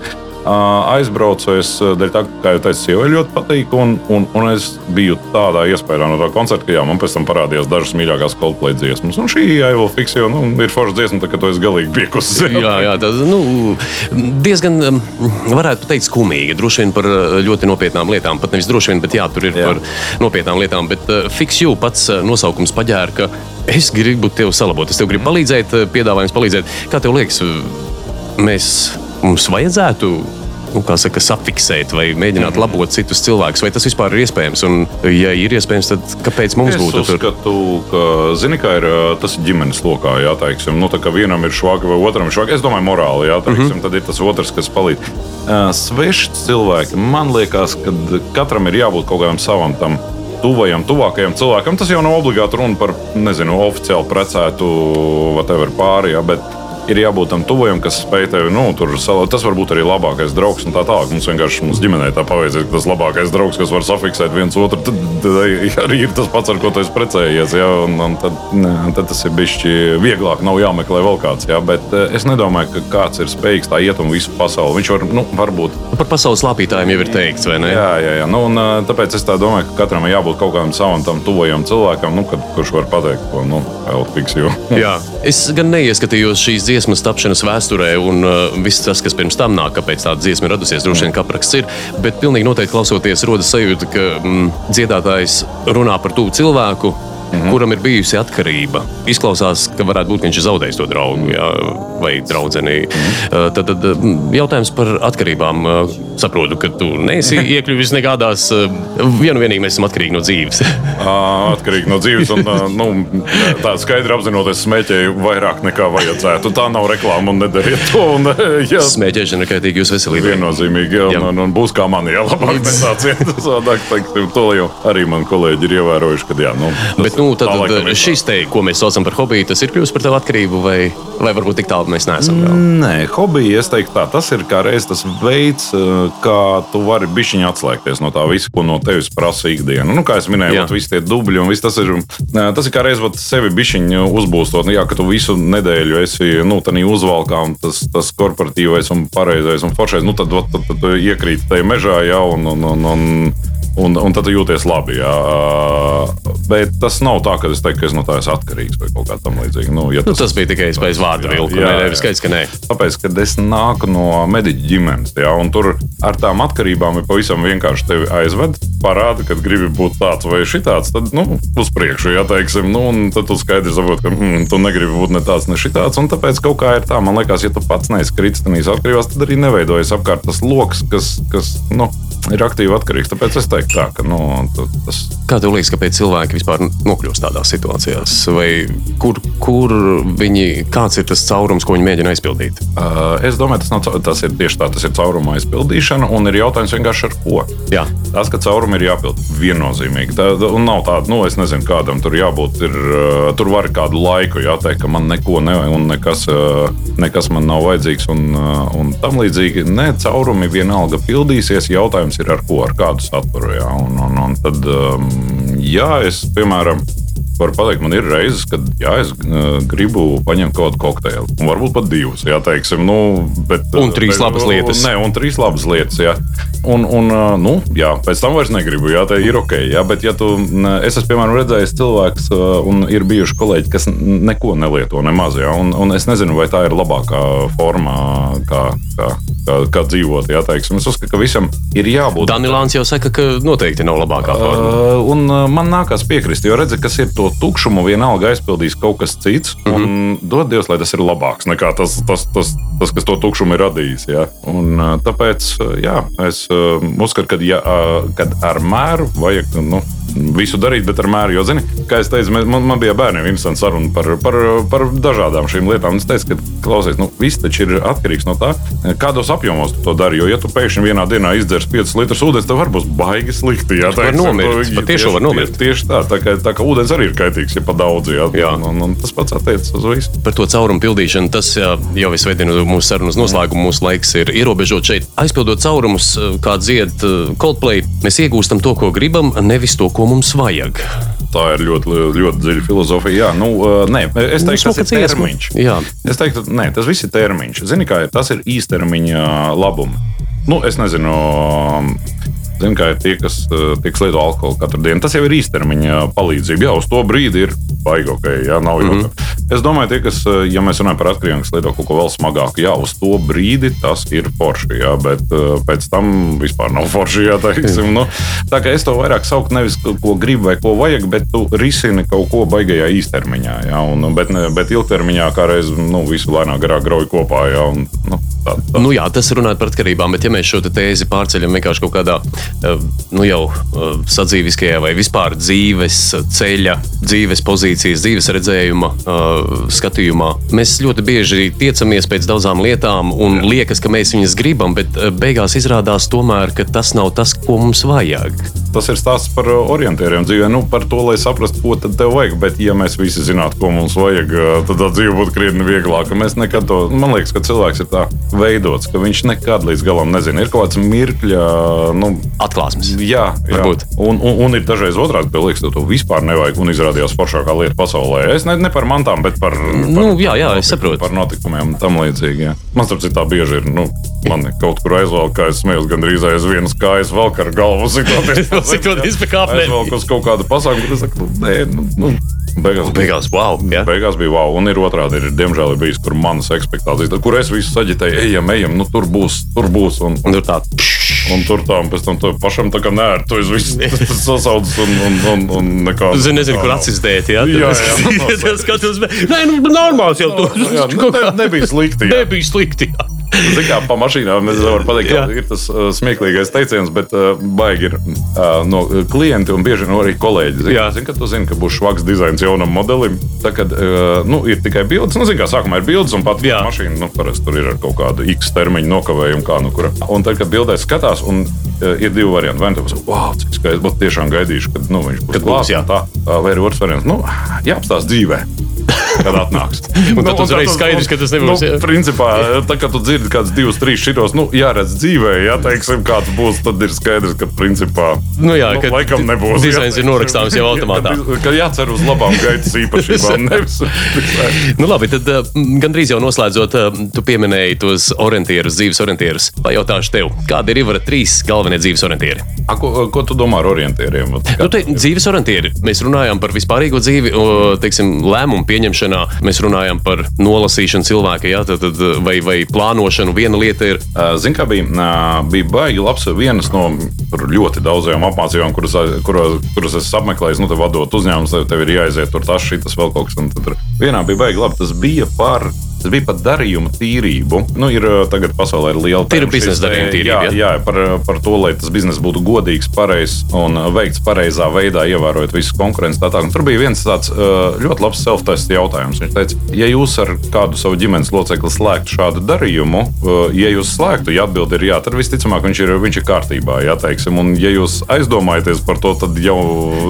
Aizbraucu es dēļ tā, kā jau teicu, sievai ļoti patīk. Un, un, un es biju tādā iespējā no tā koncerta, ka jā, man pēc tam parādījās dažas mīļākās Coldplay dziesmas. Un šī jau fiksija, nu, ir forša dziesma, tā, ka tu esi galīgi piekusi. Jā, jā tas nu, diezgan, varētu teikt, skumīgi. Droši vien par ļoti nopietnām lietām. Pat nevis droši vien, bet jā, tur ir jā. Par nopietnām lietām. Bet uh, Fix You pats nosaukums paģēra, ka es gribu tevi salabot, es tev gribu palīdzēt, uh, piedāvājums palīdzēt. Kā tev liekas, mēs, mums vajadzētu. Nu, kā saka, safiksēt vai mēģināt labot citus cilvēkus, vai tas vispār ir iespējams? Un, ja ir iespējams, tad kāpēc mums Es būtu tur? uzskatu, ka zini, kā ir, tas ir ģimenes lokā. Jā, teiksim, nu, tā kā vienam ir švaki vai otram ir švaki. Es domāju, morāli, jā, teiksim, mm -hmm. tad ir tas otrs, kas palīdz. Ā, Sveši cilvēki, man liekas, ka katram ir jābūt kaut kādam savam tam. Tuvajam, tuvākajam cilvēkam tas jau nav obligāti runa par, nezinu, oficiāli precētu, whatever pāri, jā, bet ir jābūt tam tuvajam, kas spēj tevi, nu, tur salā. Tas var būt arī labākais draugs un tā tālāk. Mums vienkārši mums ģimenē tā paveicies, ka tas labākais draugs, kas var safiksēt viens otru, tad, tad arī ir tas pats, ar ko tu esi precējies. Jā, un, un tad, ne, tad tas ir bijis vieglāk, nav jāmeklē vēl kāds. Jā, bet eh, es nedomāju, ka kāds ir spējīgs tā iet un visu pasauli. Viņš var, nu, varbūt Par pasaules lāpītājiem jau ir teikts, vai ne? Jā, jā, jā. Nu, un, tāpēc es tā domāju, ka katram ir jābūt kaut kādam savam tam tuvajam cilvēkam, nu, kad, kurš var pateikt, ko nu, Elfiks jau. Jā. Es gan neieskatījos šīs dziesmas tapšanas vēsturē, un uh, viss tas, kas pirms tam nāk, kāpēc tāda dziesma ir radusies, droši vien apraksts ir. Bet pilnīgi noteikti klausoties, rodas sajūta, ka mm, dziedātājs runā par tuvu cilvēku. Mm -hmm. Kuram ir bijusi atkarība? Izklausās, ka varētu būt, ka viņš ir zaudējis to draugu jā, vai draugu. Mm -hmm. Tad, tad jautājums par atkarībām. Saprotu, ka tu neesi iekļuvis nekādās. Vienu vienīgi mēs esam atkarīgi no dzīves. Atkarīgi no dzīves, un nu, tā skaidri apzinoties, smēķēju vairāk nekā vajadzētu. Tā nav reklāma, un nedariet to. Un, jā, Smēķēšana ir kaitīga jūsu veselībai. Viennozīmīgi, jā, Jā. un, un, un būs kā man, jā, labāk nekā citas. Teiksim, to jau arī mani kolēģi ir ievērojuši, ka jā, nu, Bet nu, tad, tā tad ir tā. šis te, ko mēs saucam par hobiju, tas ir kļuvis par tavu atkarību, vai, vai varbūt tik tālu mēs neesam vēl? Nē, hobija, es teiktu, tā, tas ir kā reiz tas veids, eh, kā tu vari bišķiņā atslēgties no tā visa, ko no tevis prasa ikdiena. Nu, kā jau minēju, vat visi tie dubļi un viss tas ir. eh, Tas ir kā reiz vat sevi bišķiņu uzbūstot. Nu, jā, ka tu visu nedēļu esi nu, uzvalkā, un tas, tas korporatīvais un pareizais un foršais, nu, tad, vat, tad, tad tu iekrīt tajā mežā, jā, un, un, un, un Un, un tad jūties labi. Jā. Bet tas nav tā, ka es teiktu, ka es no tā esmu atkarīgs vai kaut kā tamlīdzīga. Nu, ja Nu, tas bija tikai spējas vārdu vilku. Jā, skaidrs, ka nē. Tāpēc, kad es nāku no mediķa ģimenes, jā, un tur ar tām atkarībām ir pavisam vienkārši tevi aizved, parāda, ka gribi būt tāds vai šitāds, tad nu, uz priekšu, jā, teiksim, nu, un tad tu skaidri saproti, ka mm, tu negribi būt ne tāds, ne šitāds. Un tāpēc kaut kā ir tā, man liekas, ja tu pats neesi kritis tajās atkarībās, tad arī neveidojas apkārt tas lokus, kas, kas nu, ir aktīvi atkarīgs. Tāpēc es teiktu, tā, ka nu, tas Kā tev liekas, kāpēc cilvēki vispār nokļūst tādās situācijās? Vai kur, kur viņi, kāds ir tas caurums, ko viņi mēģina aizpildīt? Uh, es domāju, tas, nav, tas ir tieši tā, tas ir cauruma aizpildīšana, un ir jautājums vienkārši ar ko. Jā. Tas, ka caurumi ir jāpild viennozīmīgi. Tā, un nav tāda, nu, es nezinu, kādam tur jābūt. Ir, uh, tur var kādu laiku jāteikt, ka man neko nevajag, un nekas, uh, nekas man nav vajadzīgs, un, uh, un tam līdzīgi. Nē, caurumi vienalga pildīsies. Jautājums ir ar ko, ar kādu saturu. Jā, un, un, un tad, um, jā, es, piemēram, Varu pateikt, man ir reizes, kad jā, es uh, gribu paņemt kaut kādu kokteili. Un varbūt pat divas, jā, teiksim. Nu, bet, Un trīs bet- labas lietas. Nē, un trīs labas lietas. Jā. Un, un uh, nu, jā, pēc tam vairs negribu. Jā, tā ir ok. Jā, bet, ja tu, es esmu piemēram redzējis cilvēkus, uh, un ir bijuši kolēģi, kas neko nelieto nemaz. Jā, un, un es nezinu, vai tā ir labākā formā, kā, kā, kā, kā dzīvot. Jā, teiksim. es uzskatu, ka visam ir jābūt. Danilāns jau saka, ka noteikti nav labākā forma. Uh, un uh, man nākās piekrist, jo redzi, kas ir to tukšumu, vienalga aizpildīs kaut kas cits. Mm -hmm. Un dod Dievs, lai tas ir labāks nekā tas, tas, tas, tas kas to tukšumu ir radījis. Jā. Un, uh, tāpēc uh, jā, es uzskatu, ka ja, uh, kad ar mēru vajag. Nu, Visu darīt, bet ar mēru. Jo, zini, kā es teicu, man, man bija bērniem interesanti saruna par, par, par dažādām šīm lietām. Es teicu, ka klausies, nu, viss taču ir atkarīgs no tā, kādos apjomos tu to dari. Jo, ja tu pēkšņi vienā dienā izdzers 5 litrus ūdens, tad var būt baigi slikti. Jā, var nomirt, patiešām var nomirt. Tieši tā, tā kā, tā kā ūdens arī ir kaitīgs, ja pa daudz. Jā, jā. Un, un, un tas pats attiecas uz visu. Par to caurumu pildīšanu, tas jā, jau es veidinu mūsu sarunas noslēgumu. Mūsu laiks ir ierobežots šeit. Aizpildot caurumus, kā dzied eh, Coldplay, mēs iegūstam to, ko gribam, nevis to, ko mums vajag. Tā ir ļoti, ļoti dziļa filozofija. Jā, nu, nē, es teiktu, Nu, tas ir termiņš. Jā. Es teiktu, nē, tas viss ir termiņš. Zini, kā ir? Tas ir īstermiņa labumi. Nu, es nezinu. Zinu, kā ir tie, kas, uh, tie, kas lieto alkoholu katru dienu. Tas jau ir īstermiņa palīdzība. Jā, uz to brīdi ir baigi, ok, jā, nav mm Mhm. -hmm. Es domāju, tie, kas, uh, ja mēs runājam par atkarībām, kas lieto kaut ko vēl smagāku, jā, uz to brīdi tas ir forši, jā, bet pēc tam vispār nav forši, jā, teiksim. Nu, tā kā es to vairāk sauktu nevis, ko gribu vai ko vajag, bet tu risini kaut ko baigajā īstermiņā, jā, un, bet, ne- bet ilgtermiņā kā reiz nu, visu lēnāk garāk grauj kopā, jā, un, nu, tā, tā. Nu, jā, tas ir runāt par atkarībām, bet ja mēs šo tēzi pārceļam vienkārši kaut kādā eh, nu, jau eh, sadzīviskajā vai vispār dzīves ceļa, dzīves pozīcijas, dzīves redzējuma eh, skatījumā, mēs ļoti bieži tiecamies pēc daudzām lietām un liekas, ka mēs viņas gribam, bet eh, beigās izrādās tomēr, ka tas nav tas, ko mums vajag. Tas ir stāsts par orientieriem dzīvē, nu, par to, lai saprastu, ko tad tev vajag. Bet, ja mēs visi zinātu, ko mums vajag, tad tā dzīve būtu krietni vieglāka. Mēs nekad to, man liekas, ka cilvēks ir tā veidots, ka viņš nekad līdz galam nezina. Ir kaut kāds mirkļa, nu, Atklāsmes. Jā, jā. Un, un, un ir dažreiz otrādi, ka liekas, ka to vispār nevajag. Un izrādījās foršākā lieta pasaulē. Es ne, ne par mantām, bet par, par, Nu, jā, jā, saprotu. par notikumiem tam līdzīgi. jā. Man starp citu tā bieži ir. Nu, Man kaut kur aizvelk, kā es smējos, gandrīz aiz vienas kājas velk ar galvu. Sitoties pa kāpnēm. Aizvelk uz kaut kādu pasākumu, tad es saku, nē, nu, nu. Beigās, Beigās, wow! Jā. Beigās bija wow, un ir otrādi. Ir, diemžēl ir bijis, kur manas expectācijas, kur es visu saģitēju, ejam, ejam, nu tur būs, tur būs. Un, Un tur tā, un tur un pēc tam pašam tā kā nē, tu viss sasaucis un, un, un, un nekā. Zini, nezinu, kur nav. atsistēt. Jā, Jā, jā. tas skatos. Nē, nu, normāls jau tur. Jā, nu, ne, nebija slikti. Jā. Nebija slikti. jā. Ziniet, kā pa mašīnām es varu pateikt, ka ir tas uh, smieklīgais teiciens, bet uh, baigi ir uh, no klienti un bieži no arī kolēģi. Zini, Jā. zin, ka tu zini, ka būs švaks dizains jaunam modelim. Tā kad uh, nu, ir tikai bildes, nu, zini, kā sākumā ir bildes un pat Jā. mašīna, nu, parasti tur ir ar kaut kādu X termiņu nokavējumu, kā nu kura. Un tad, kad bildēs skatās, un uh, ir divi varianti. Vai nu tas ir, wow, cik skaisti, bet tiešām gaidīšu, kad nu, viņš būs būs, klāts, uh, vai ir otrs variants, nu, jāapstāsta dzīvē. Kad atnāks. Un tad uzreiz tas- skaidrs, ka tas nebūs, Nu, principā, tā kā tu dzirdi kāds divus, trīs šitos, nu, jāredz dzīvē, ja teiksim, kāds būs, tad ir skaidrs, ka principā Nu jā, nu, ka laikam nebūs. dizains ir norakstāms jau automātā. Ka, jācer uz labām gaitas īpašībām. nevis- Nu, labi, tad gandrīz jau noslēdzot, tu pieminēji tos orientierus, dzīves orientierus. Pajautāšu tev, kādi ir Ivara trīs galvenie dzīves orientieri? A, ko, ko tu domā ar orientieriem? Nu, te, dzīves orientieri. Mēs runājam par vispārīgo dzīvi, teiksim, lēmumu pieņemšanā. Mēs runājam par nolasīšanu cilvēka, jā, tad, tad, vai, vai plānošanu. Viena lieta ir Ā, Zini, kā bija, bija baigi labs. Vienas no ļoti daudzajām apmācībām, kuras, kuras, kuras es apmeklēju, nu, vadot uzņēmumus, tev, ir jāiziet tur tas, šis, vēl kaut kas. Vienā bija baigi labi. Tas bija par. Tas bija par darījumu tīrību. Nu, ir, tagad pasaulē ir liela Tie ir tēma biznesa darījuma tīrība, Jā, jā par, par to, lai tas bizness būtu godīgs, pareizs un veikts pareizā veidā, ievērojot visas konkurences. tā tālāk. Un Tur bija viens tāds ļoti labs self-test jautājums. Viņš teica, ja jūs ar kādu savu ģimenes locekli slēgtu šādu darījumu, ja jūs slēgtu, ja atbildi ir jā, tad visticamāk viņš ir, viņš ir kārtībā. Jā, teiksim. un, ja jūs aizdomājaties par to, tad jau,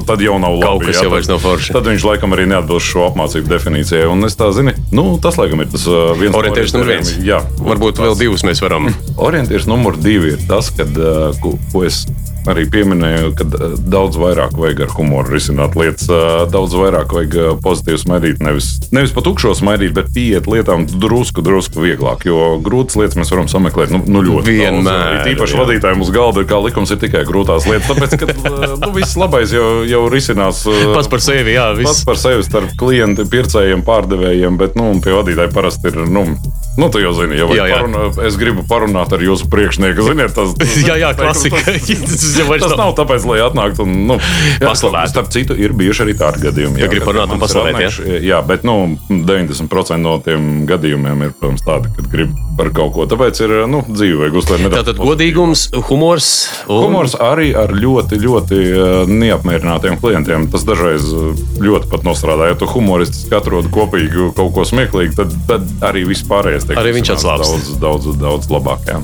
tad jau nav labi. Kaut kas jā, jau vairs nav forši. Tad viņš laikam arī neatbilst šo apmācību definīcijai. Un es tā zinu, nu, tas laikam ir tas ā, viens orientieris numur viens. Jā, Varbūt vēl divus mēs varam. Orientieris numur divi ir tas, kad, ko, ko es arī pieminēju, ka daudz vairāk vajag ar humoru risināt lietas, uh, daudz vairāk vajag uh, pozitīvi smaidīt. Nevis, nevis pat tukšo smaidīt, bet pieiet lietām drusku, drusku vieglāk. Jo grūtas lietas mēs varam sameklēt nu, nu ļoti Vienmēr, daudz. Ir Īpaši jā. vadītājiem uz galda, kā likums ir tikai grūtās lietas. Tāpēc, ka nu, viss labais jau, jau risinās. Pats par sevi, jā, Pats viss. par sevi starp klientiem, pircējiem, pārdevējiem, bet nu, pie vadītāja parasti ir nu, Nu, tu jau zini, jau Jā, jā. parunā, es gribu parunāt ar jūsu priekšnieku. Ziniet, tas, Jā, jā, klasika. Tas vairs Tas nav- tāpēc, lai atnāktu un nu, jā, Paslavētu. Starp citu, ir bijuši arī tādi gadījumi. Ja grib parunāt un paslavēt, atnākuši- Jā, bet nu, 90% no tiem gadījumiem ir, protams, tādi, kad grib par kaut ko. Tāpēc ir nu, dzīve vajag uztvert nedaudz. Tātad godīgums, humors. Un... Humors arī ar ļoti, ļoti eh, neapmierinātiem klientiem. Tas dažreiz eh, ļoti pat nostrādā. Ja tu humoristiski atrod kopīgi kaut ko smieklīgu, tad, tad arī viss pārējais tiek Arī viņš atslābst. daudz, daudz, daudz labāk. Jā.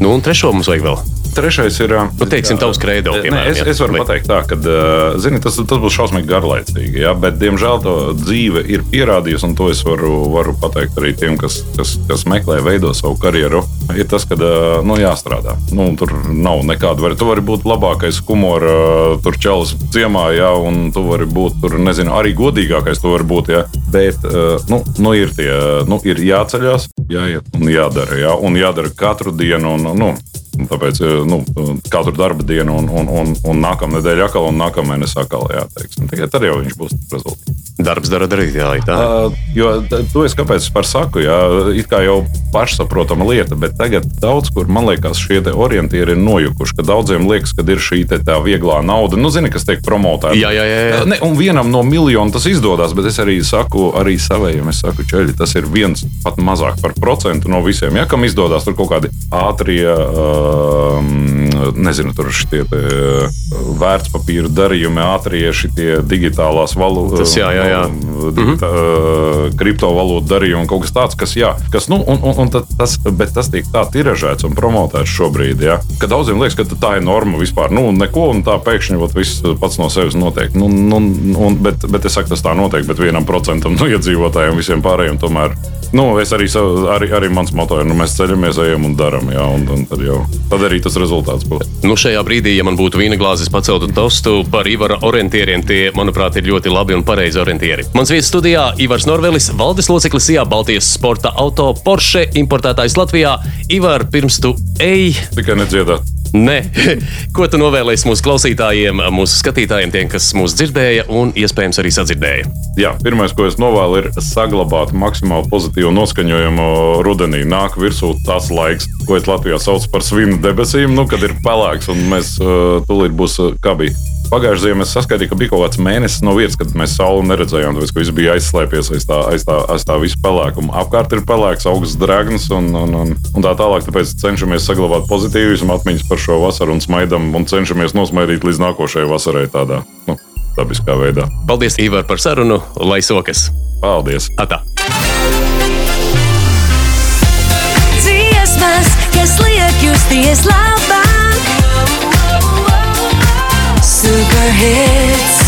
Nu, un trešo mums vajag vēl. Trešais ir. Nu, teiksim, tavs kredo, Nē, piemēram, es, jā. es varu Vai- pateikt, tā, ka zini, tas, tas būs šausmīgi garlaicīgi. Ja? Bet, diemžēl, to dzīve ir pierādījusi, un to es varu, varu pateikt arī tiem, kas, kas, kas meklē, veido savu karjeru. Ir tas, ka nu, jāstrādā. Nu, tur nav nekāda. Var, tu vari būt labākais humora, čels ciemā, ja? un tu vari būt tur, nezinu, arī godīgākais. Tu vari būt, ja? bet nu, nu, ir, tie, nu, ir jāceļās, jāiet un jādara. Ja? Un jādara katru dienu. Un, nu, Tāpēc nu, katru darba dienu, un, un, un, un nākamā nedēļa atkal, un nākamā mēnesis atkal. Jā, teiksim. Tikai tad jau viņš būs rezultāts. Darbs dara darīt, jā, tā. Uh, jo t- to es kāpēc par saku, jā, it kā jau pašsaprotama lieta, bet tagad daudz kur man liekas, šie orientieri ir nojukuši. Daudziem liekas, ka ir šī tā vieglā nauda, nu, zini, kas tiek promotēta. Jā, jā, jā, jā. Ne, un vienam no miljonu tas izdodas, bet es arī saku, arī savējiem, es saku, čeļi, tas ir viens pat mazāk par procentu no visiem. Ja kam izdodas tur kaut kādi ātrie, uh, nezinu, tur šie te, vērtspapīra darījumi, ātrie šitie digitālās valūtas, Tas jā, jā, jā. digitā, uh, kriptovalūtu darījumi, kaut kas tāds, kas, jā, kas nu, un, un, un tas, bet tas tiek tā tiražēts un promotēts šobrīd, ja, ka daudziem liekas, ka tā ir norma vispār, nu, neko, un tā pēkšņi ot, viss pats no sevis notiek. Nu, nu, un, bet, bet es saku, tas tā notiek, bet vienam procentam no iedzīvotājiem visiem pārējiem tomēr. Nu, es arī, savu- arī, arī mans moto ir, nu, mēs ceļamies, ejam un darām, jā, un, un tad, jau, tad arī tas rezultāts būs. Nu, šajā brīdī, ja man būtu vīna glāzes, paceltu tostu par Ivara orientieriem, tie, manuprāt, ir ļoti labi un pareizi orientieri. Mans viesis studijā Ivars Norvelis, valdes loceklis Sijā Baltijas sporta auto Porsche importētājs Latvijā. Ivar, pirms tu ej, Tikai nedziedāt. Nē, ko tu novēlēsi mūsu klausītājiem, mūsu skatītājiem, tiem, kas mūs dzirdēja un iespējams arī sadzirdēja? Jā, pirmais, ko es novēlu, ir saglabāt maksimāli pozitīvu noskaņojumu rudenī. Nāk virsū tas laiks, ko es Latvijā saucu par svinu debesīm, nu, kad ir pelēks un mēs uh, tūlīt būs uh, kā bija. Pagājušajā ziemā es saskaitīju, ka bija kaut kāds mēnesis no vietas, kad mēs sauli neredzējām. Tāpēc, viss bija aizslēpies aiz tā, aiz tā, aiz tā visa pelēkuma. Apkārt ir pelēks, augsts drēgns un, un, un, un tā tālāk. Tāpēc cenšamies saglabāt pozitīvismu, atmiņas par šo vasaru un smaidam un cenšamies nosmaidīt līdz nākošajai vasarai tādā nu, dabiskā veidā. Paldies, Ivar, par sarunu, lai sokas! Paldies! Atā. Dziesmas, kas liek justies labi. Super Hits.